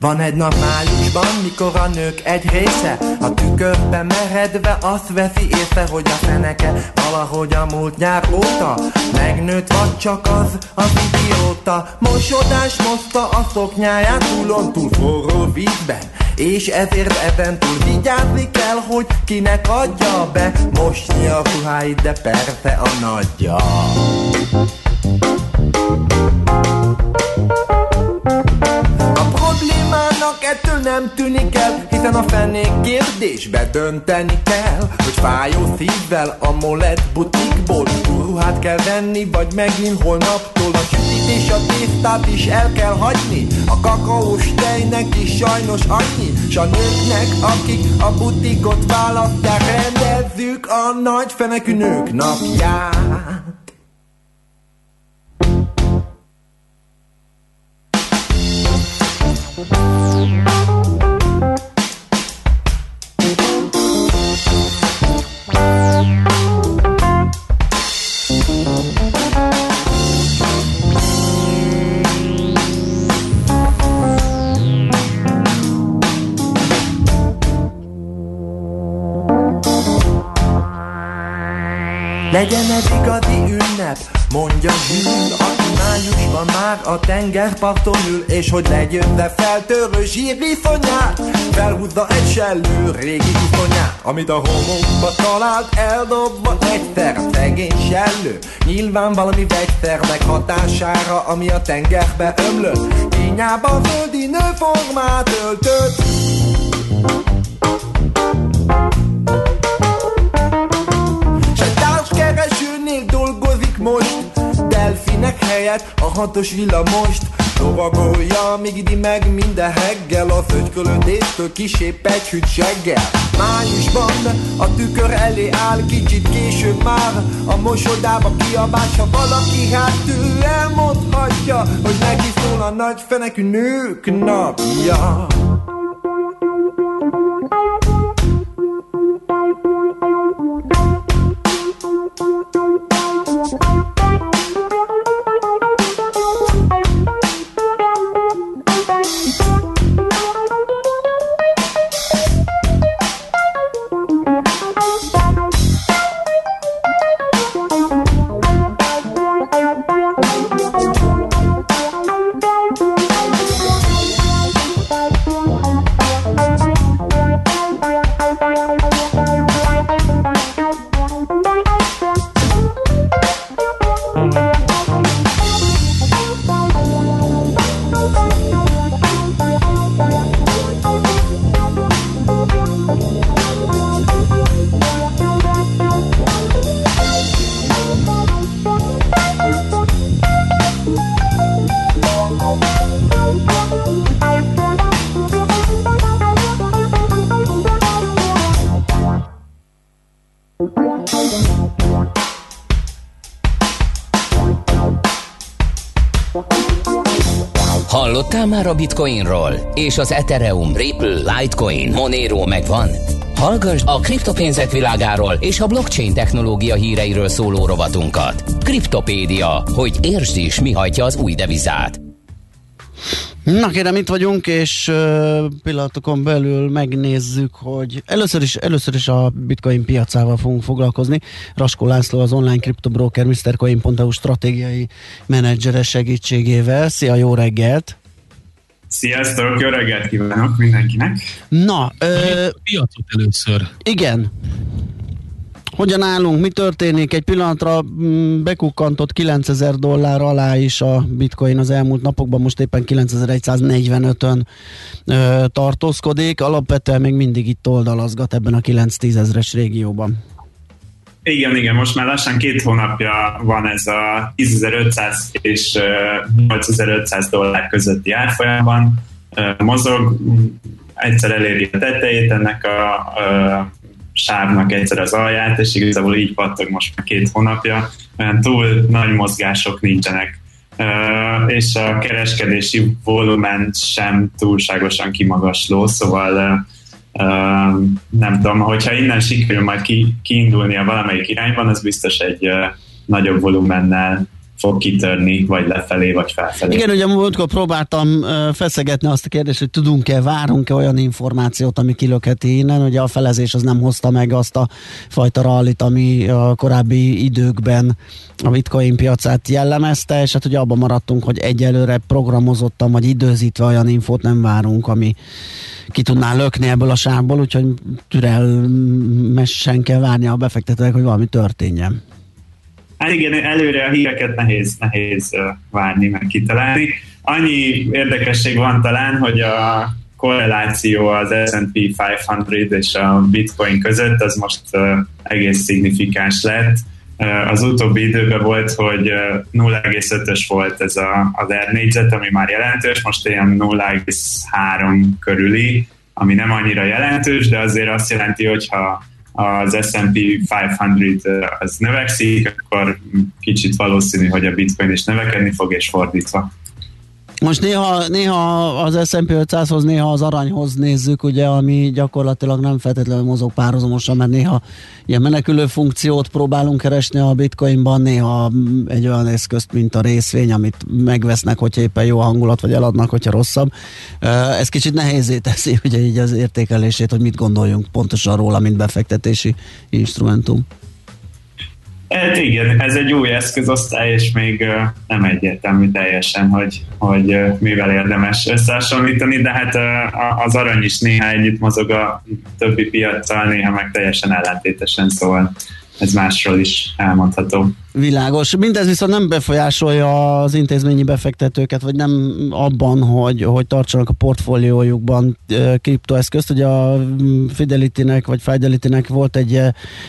S13: Van egy nap májusban, mikor a nők egy része A tükörbe meredve azt veszi észre, hogy a feneke Valahogy a múlt nyár óta Megnőtt vagy csak az az idióta. Mosodás moszta a szoknyáját túlon túl forró vízben és ezért ezen túl vigyázni kell, hogy kinek adja be. Mosni a ruháit, de persze a nagyja ettől nem tűnik el Hiszen a fenék kérdésbe dönteni kell Hogy fájó szívvel a molet butikból Ruhát kell venni, vagy megint holnaptól A sütit és a tésztát is el kell hagyni. A kakaós tejnek is sajnos annyi S a nőknek, akik a butikot választják Rendezzük a nagy fenekű nők napját Música Legyen ez igazi ünnep, mondja Zsűl, aki májusban már a tengerparton ül, és hogy legyőzze feltörő zsírviszonyát, felhúzza egy sellő régi iszonyát, amit a homokba talált, eldobva egyszer szegény sellő. Nyilván valami vegyszernek hatására, ami a tengerbe ömlött, kényában földi nőformát öltött. keresőnél dolgozik most. Delfinek helyett a hatos villamost Lovagolja, míg idi meg minden heggel. Az ögykölödéstől kisép egy hűt seggel. Májusban a tükör elé áll Kicsit később már. A mosodába kiabás Ha valaki hát ő elmondhatja Hogy neki szól a nagy fenekű nők napja
S1: A Bitcoinról? És az Ethereum, Ripple, Litecoin, Monero megvan? Hallgass a kriptopénzek világáról és a blockchain technológia híreiről szóló rovatunkat. Kriptopédia, hogy értsd is, mi hajtja az új devizát.
S3: Na kérem, itt vagyunk, és pillanatokon belül megnézzük, hogy először is, először is a bitcoin piacával fogunk foglalkozni. Raskó László az online kriptobroker MrCoin.eu stratégiai menedzsere segítségével. Szia, jó reggelt!
S16: Sziasztok, jó reggelt kívánok mindenkinek!
S3: Na, ö,
S4: a piacot először.
S3: Igen. Hogyan állunk, mi történik? Egy pillanatra mm, bekukkantott 9000 dollár alá is a bitcoin az elmúlt napokban, most éppen 9145-ön ö, tartózkodik, alapvetően még mindig itt oldalazgat ebben a 9-10 ezres régióban.
S16: Igen, igen, most már lassan két hónapja van ez a 10.500 és 8.500 dollár közötti árfolyamban mozog, egyszer eléri a tetejét ennek a, a sávnak egyszer az alját, és igazából így pattog most már két hónapja, olyan túl nagy mozgások nincsenek. És a kereskedési volumen sem túlságosan kimagasló, szóval nem tudom, hogyha innen sikerül majd ki, kiindulni a valamelyik irányban, az biztos egy nagyobb volumennel fog kitörni, vagy lefelé, vagy felfelé.
S3: Igen, ugye múltkor próbáltam feszegetni azt a kérdést, hogy tudunk-e, várunk-e olyan információt, ami kilökheti innen. Ugye a felezés az nem hozta meg azt a fajta rallit, ami a korábbi időkben a bitcoin piacát jellemezte, és hát ugye abban maradtunk, hogy egyelőre programozottan vagy időzítve olyan infót nem várunk, ami ki tudná lökni ebből a sávból, úgyhogy türelmesen kell várni a befektetőnek, hogy valami történjen.
S16: Hát igen, előre a híreket nehéz, nehéz várni, meg kitalálni. Annyi érdekesség van talán, hogy a korreláció az S&P 500 és a Bitcoin között az most egész szignifikáns lett. Az utóbbi időben volt, hogy 0,5-ös volt ez a, az R négyzet, ami már jelentős, most ilyen 0,3 körüli, ami nem annyira jelentős, de azért azt jelenti, hogyha az S&P 500 az növekszik, akkor kicsit valószínű, hogy a bitcoin is növekedni fog, és fordítva.
S3: Most néha, néha az S&P 500-hoz, néha az aranyhoz nézzük, ugye, ami gyakorlatilag nem feltétlenül mozog párhuzamosan, mert néha ilyen menekülő funkciót próbálunk keresni a bitcoinban, néha egy olyan eszközt, mint a részvény, amit megvesznek, hogyha éppen jó hangulat, vagy eladnak, hogyha rosszabb. Ez kicsit nehézé teszi ugye így az értékelését, hogy mit gondoljunk pontosan róla, mint befektetési instrumentum.
S16: Hát igen, ez egy új eszközosztály, és még uh, nem egyértelmű teljesen, hogy, hogy uh, mivel érdemes összehasonlítani, de hát uh, az arany is néha együtt mozog a többi piaccal, néha meg teljesen ellentétesen, szóval ez másról is elmondható.
S3: Világos. Mindez viszont nem befolyásolja az intézményi befektetőket, vagy nem abban, hogy, hogy tartsanak a portfóliójukban kriptoeszközt. Ugye a Fidelity-nek, vagy Fidelity-nek volt egy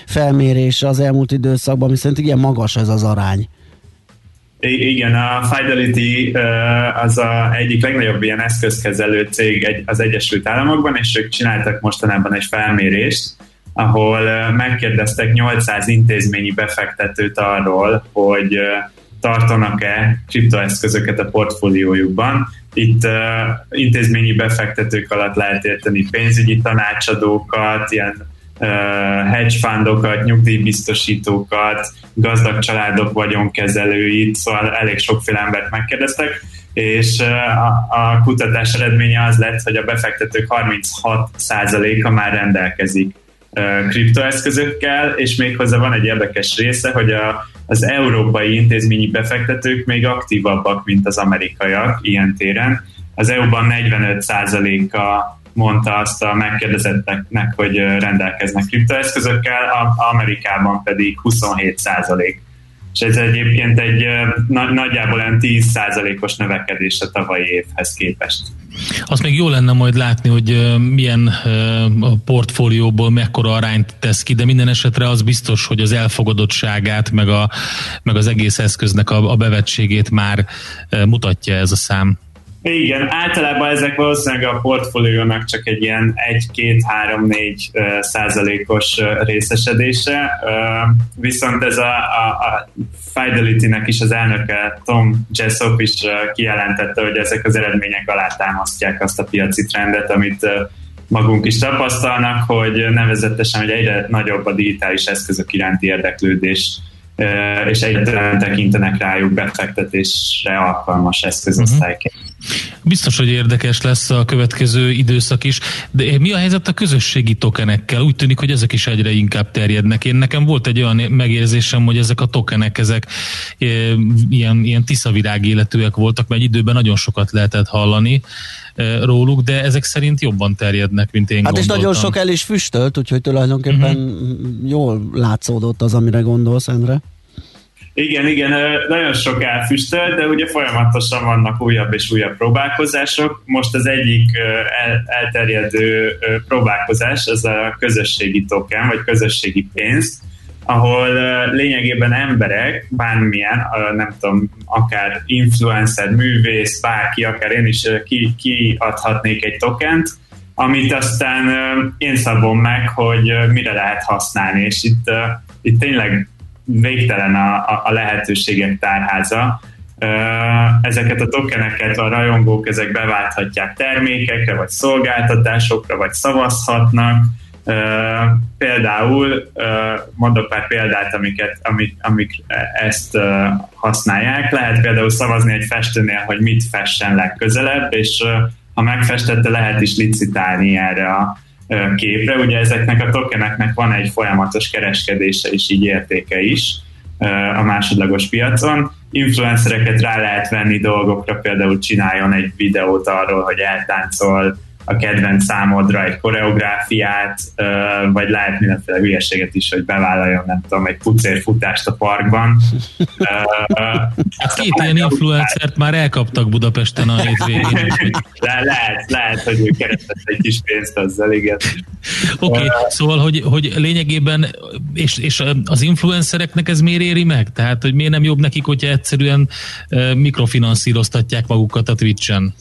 S3: felmérés az elmúlt időszakban, ami szerint igen magas ez az arány.
S16: Igen, a Fidelity az a egyik legnagyobb ilyen eszközkezelő cég az Egyesült Államokban, és ők csináltak mostanában egy felmérést, ahol megkérdeztek 800 intézményi befektetőt arról, hogy tartanak-e kriptoeszközöket a portfóliójukban. Itt uh, intézményi befektetők alatt lehet érteni pénzügyi tanácsadókat, ilyen uh, hedge fundokat, nyugdíjbiztosítókat, gazdag családok vagyonkezelőit, szóval elég sokféle embert megkérdeztek, és uh, a, a kutatás eredménye az lett, hogy a befektetők 36%-a már rendelkezik kriptoeszközökkel, és méghozzá van egy érdekes része, hogy a, az európai intézményi befektetők még aktívabbak, mint az amerikaiak ilyen téren. Az EU-ban 45%-a mondta azt a megkérdezetteknek, hogy rendelkeznek kriptoeszközökkel, Amerikában pedig 27% és ez egyébként egy nagyjából olyan 10%-os növekedés a tavalyi évhez képest.
S4: Azt még jó lenne majd látni, hogy milyen a portfólióból mekkora arányt tesz ki, de minden esetre az biztos, hogy az elfogadottságát, meg, a, meg az egész eszköznek a, a bevetségét már mutatja ez a szám.
S16: Igen, általában ezek valószínűleg a portfóliónak csak egy ilyen 1-2-3-4 százalékos részesedése, viszont ez a, a, a Fidelity-nek is az elnöke Tom Jessop is kijelentette, hogy ezek az eredmények alátámasztják azt a piaci trendet, amit magunk is tapasztalnak, hogy nevezetesen, hogy egyre nagyobb a digitális eszközök iránti érdeklődés és egyre tekintenek rájuk befektetésre alkalmas eszközosztályként.
S4: Biztos, hogy érdekes lesz a következő időszak is, de mi a helyzet a közösségi tokenekkel? Úgy tűnik, hogy ezek is egyre inkább terjednek. Én nekem volt egy olyan megérzésem, hogy ezek a tokenek, ezek e, ilyen, ilyen tiszavirág életűek voltak, mert egy időben nagyon sokat lehetett hallani e, róluk, de ezek szerint jobban terjednek, mint én
S3: Hát és
S4: gondoltam.
S3: nagyon sok el is füstölt, úgyhogy tulajdonképpen uh-huh. jól látszódott az, amire gondolsz, Endre.
S16: Igen, igen, nagyon sok elfüstölt, de ugye folyamatosan vannak újabb és újabb próbálkozások. Most az egyik el, elterjedő próbálkozás, ez a közösségi token, vagy közösségi pénz, ahol lényegében emberek, bármilyen, nem tudom, akár influencer, művész, bárki, akár én is ki, kiadhatnék egy tokent, amit aztán én szabom meg, hogy mire lehet használni, és itt, itt tényleg végtelen a, a, a lehetőségek tárháza. Ezeket a tokeneket a rajongók ezek beválthatják termékekre, vagy szolgáltatásokra, vagy szavazhatnak. Például, mondok pár példát, amiket, amik, amik ezt használják. Lehet például szavazni egy festőnél, hogy mit fessen legközelebb, és ha megfestette, lehet is licitálni erre a képre. Ugye ezeknek a tokeneknek van egy folyamatos kereskedése és így értéke is a másodlagos piacon. Influencereket rá lehet venni dolgokra, például csináljon egy videót arról, hogy eltáncol a kedvenc számodra egy koreográfiát, vagy lehet mindenféle hülyeséget is, hogy bevállaljon, nem tudom, egy pucérfutást a parkban.
S4: Hát két ilyen influencert már elkaptak Budapesten a hétvégén.
S16: Le, lehet, lehet, hogy ő keresett egy kis pénzt azzal, igen.
S4: Oké, okay, szóval, hogy, hogy lényegében, és, és az influencereknek ez miért éri meg? Tehát, hogy miért nem jobb nekik, hogyha egyszerűen mikrofinanszíroztatják magukat a Twitch-en?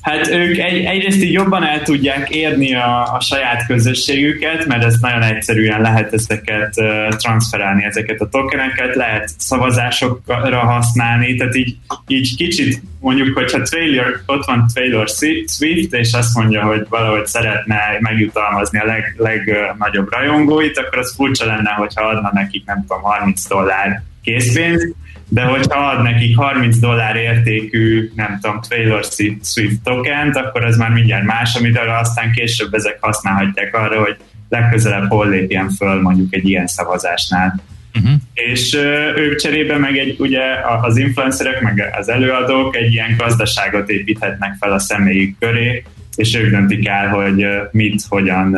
S16: Hát ők egy, egyrészt így jobban el tudják érni a, a saját közösségüket, mert ez nagyon egyszerűen lehet ezeket uh, transferálni, ezeket a tokeneket, lehet szavazásokra használni, tehát így, így kicsit mondjuk, hogyha Taylor, ott van Taylor Swift, és azt mondja, hogy valahogy szeretne megjutalmazni a leg, legnagyobb rajongóit, akkor az furcsa lenne, hogyha adna nekik, nem tudom, 30 dollár készpénzt, de hogyha ad nekik 30 dollár értékű, nem tudom, Taylor Swift tokent, akkor ez már mindjárt más, amit aztán később ezek használhatják arra, hogy legközelebb hol lépjen föl mondjuk egy ilyen szavazásnál. Uh-huh. És ö, ők cserébe meg egy, ugye az influencerek, meg az előadók egy ilyen gazdaságot építhetnek fel a személyük köré, és ők döntik el, hogy mit, hogyan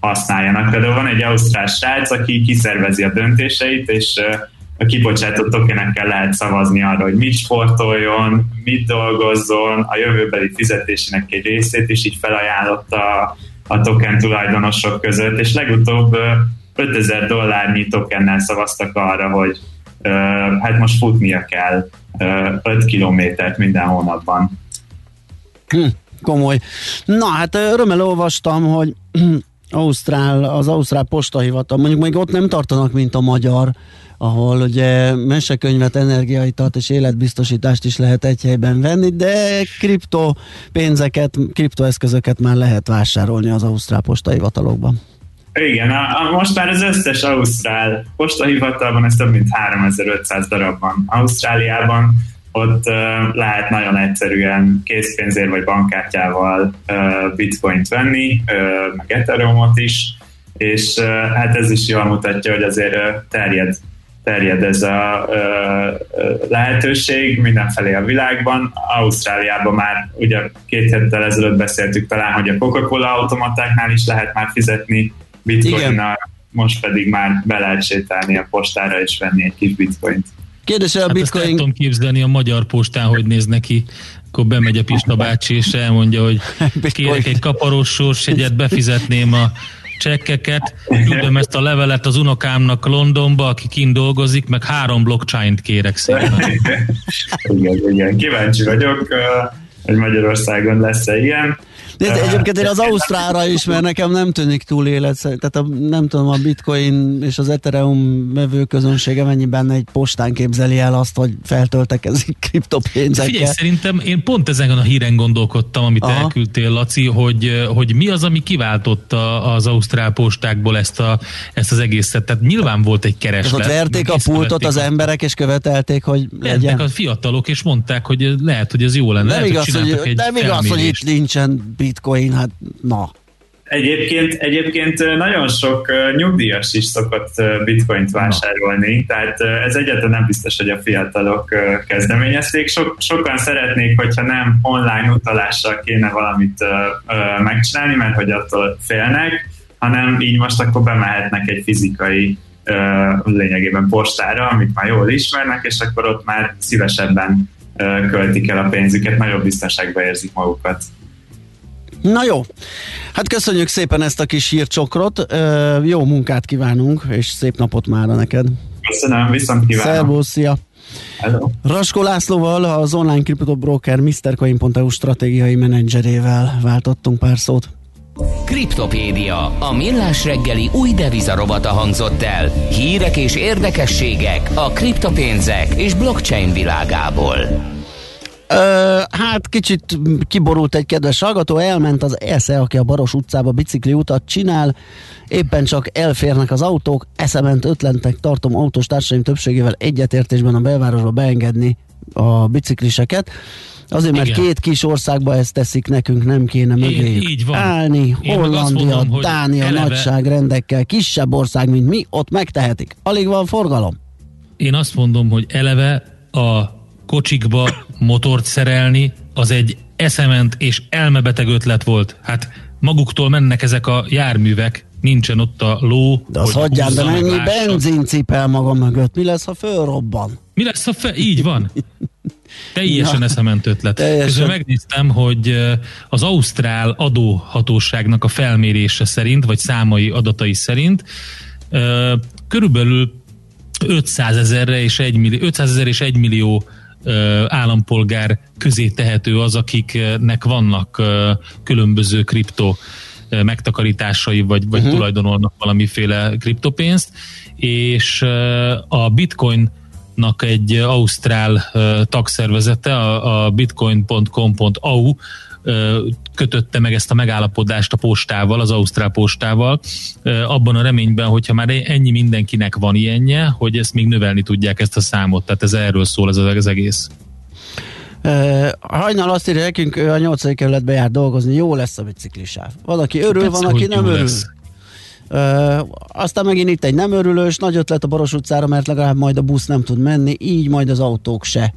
S16: használjanak. Például van egy ausztrál srác, aki kiszervezi a döntéseit, és a kibocsátott tokenekkel lehet szavazni arra, hogy mit sportoljon, mit dolgozzon, a jövőbeli fizetésének egy részét is így felajánlotta a, a token tulajdonosok között, és legutóbb ö, 5000 dollárnyi tokennel szavaztak arra, hogy hát most futnia kell ö, 5 kilométert minden hónapban.
S3: Hm, komoly. Na hát örömmel olvastam, hogy Ausztrál, az Ausztrál postahivatal, mondjuk még ott nem tartanak, mint a magyar, ahol ugye mesekönyvet, energiaitalt és életbiztosítást is lehet egy helyben venni, de kripto pénzeket, kriptoeszközöket már lehet vásárolni az Ausztrál postahivatalokban.
S16: Igen, a, a, most már az összes Ausztrál postahivatalban, ez több mint 3500 darab van. Ausztráliában ott uh, lehet nagyon egyszerűen készpénzért vagy bankkártyával uh, bitcoint venni, uh, meg ethereumot is, és uh, hát ez is jól mutatja, hogy azért uh, terjed terjed ez a lehetőség mindenfelé a világban. Ausztráliában már ugye két héttel ezelőtt beszéltük talán, hogy a Coca-Cola automatáknál is lehet már fizetni bitcoinnal, most pedig már be lehet sétálni a postára és venni egy kis bitcoint.
S3: Kérdés, a
S4: hát
S3: bitcoin...
S4: Ezt tudom képzelni a magyar postán, hogy néz neki. Akkor bemegy a Pista bácsi, és elmondja, hogy kérek egy kaparós sorsjegyet, befizetném a csekkeket, küldöm ezt a levelet az unokámnak Londonba, aki kint dolgozik, meg három blockchain-t kérek szépen.
S16: igen, igen, kíváncsi vagyok. hogy Magyarországon lesz-e ilyen.
S3: De egyébként én az Ausztrálra is, mert nekem nem tűnik túl életszerű. Tehát a, nem tudom, a bitcoin és az Ethereum vevő közönsége mennyiben egy postán képzeli el azt, hogy feltöltekezik kriptopénzekkel.
S4: Figyelj, szerintem én pont ezen a híren gondolkodtam, amit
S3: Aha.
S4: Elküldtél, Laci, hogy, hogy mi az, ami kiváltotta az ausztrál postákból ezt, a, ezt az egészet. Tehát nyilván volt egy kereslet.
S3: ott verték a pultot az emberek, és követelték, hogy legyen.
S4: a fiatalok, és mondták, hogy lehet, hogy ez jó lenne.
S3: Nem
S4: lehet,
S3: igaz, hogy,
S4: egy
S3: nem igaz, hogy itt nincsen bitcoin, hát na.
S16: Egyébként, egyébként nagyon sok nyugdíjas is szokott bitcoint vásárolni, tehát ez egyáltalán nem biztos, hogy a fiatalok kezdeményezték. Sok, sokan szeretnék, hogyha nem online utalással kéne valamit megcsinálni, mert hogy attól félnek, hanem így most akkor bemehetnek egy fizikai lényegében postára, amit már jól ismernek, és akkor ott már szívesebben költik el a pénzüket, nagyobb biztonságban érzik magukat.
S3: Na jó, hát köszönjük szépen ezt a kis hírcsokrot, jó munkát kívánunk, és szép napot mára neked.
S16: Köszönöm, viszont kívánok!
S3: Szervusz, szia!
S16: Hello.
S3: Raskó Lászlóval, az online kriptobroker MrCoin.eu stratégiai menedzserével váltottunk pár szót.
S1: Kriptopédia, a millás reggeli új devizarobata hangzott el. Hírek és érdekességek a kriptopénzek és blockchain világából.
S3: Ö, hát kicsit kiborult egy kedves hallgató, elment az ESZE, aki a Baros utcába bicikli utat csinál, éppen csak elférnek az autók, eszement ötlentek tartom autós társaim többségével egyetértésben a belvárosba beengedni a bicikliseket. Azért, mert
S4: Igen.
S3: két kis országba ezt teszik, nekünk nem kéne mögéjük
S4: így van.
S3: állni.
S4: Én
S3: Hollandia,
S4: mondom,
S3: Dánia
S4: eleve-
S3: nagyságrendekkel, kisebb ország, mint mi, ott megtehetik. Alig van forgalom.
S4: Én azt mondom, hogy eleve a kocsikba motort szerelni, az egy eszement és elmebeteg ötlet volt. Hát maguktól mennek ezek a járművek, nincsen ott a ló,
S3: De az
S4: hogy
S3: hagyján, de mennyi benzin cipel maga mögött? Mi lesz, ha fölrobban?
S4: Mi lesz a fe? Így van. Teljesen eszement ötlet.
S3: teljesen.
S4: Közben megnéztem, hogy ö, az Ausztrál adóhatóságnak a felmérése szerint, vagy számai adatai szerint ö, körülbelül 500 ezerre és 1 millió, 500 ezer és 1 millió állampolgár közé tehető az, akiknek vannak különböző kripto megtakarításai, vagy, vagy uh-huh. tulajdonolnak valamiféle kriptopénzt, és a bitcoin egy ausztrál tagszervezete, a, a bitcoin.com.au kötötte meg ezt a megállapodást a postával, az ausztrál postával, ö, abban a reményben, hogyha már ennyi mindenkinek van ilyenje, hogy ezt még növelni tudják ezt a számot. Tehát ez erről szól ez az egész.
S3: Uh, hajnal azt írja nekünk, ő a 8. kerületbe jár dolgozni, jó lesz a biciklisáv. Van, aki örül,
S4: Persze,
S3: van, aki nem örül.
S4: lesz.
S3: Uh, aztán megint itt egy nem örülős, nagy ötlet a Baros utcára, mert legalább majd a busz nem tud menni, így majd az autók se.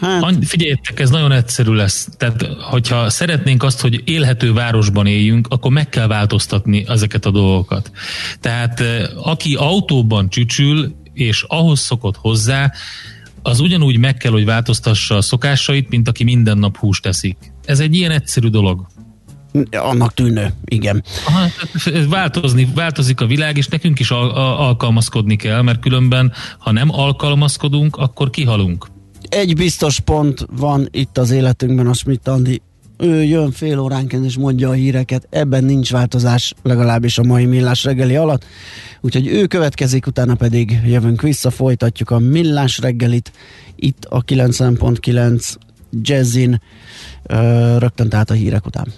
S3: Hát,
S4: Figyeljetek, ez nagyon egyszerű lesz. Tehát, hogyha szeretnénk azt, hogy élhető városban éljünk, akkor meg kell változtatni ezeket a dolgokat. Tehát, eh, aki autóban csücsül, és ahhoz szokott hozzá, az ugyanúgy meg kell, hogy változtassa a szokásait, mint aki minden nap húst teszik. Ez egy ilyen egyszerű dolog.
S3: annak tűnő, igen.
S4: Aha, változni, változik a világ, és nekünk is al- alkalmazkodni kell, mert különben, ha nem alkalmazkodunk, akkor kihalunk.
S3: Egy biztos pont van itt az életünkben, a Schmidt Andi. Ő jön fél óránként és mondja a híreket, ebben nincs változás, legalábbis a mai millás reggeli alatt. Úgyhogy ő következik, utána pedig jövünk vissza, folytatjuk a millás reggelit itt a 90.9 Jazzin, rögtön tehát a hírek után.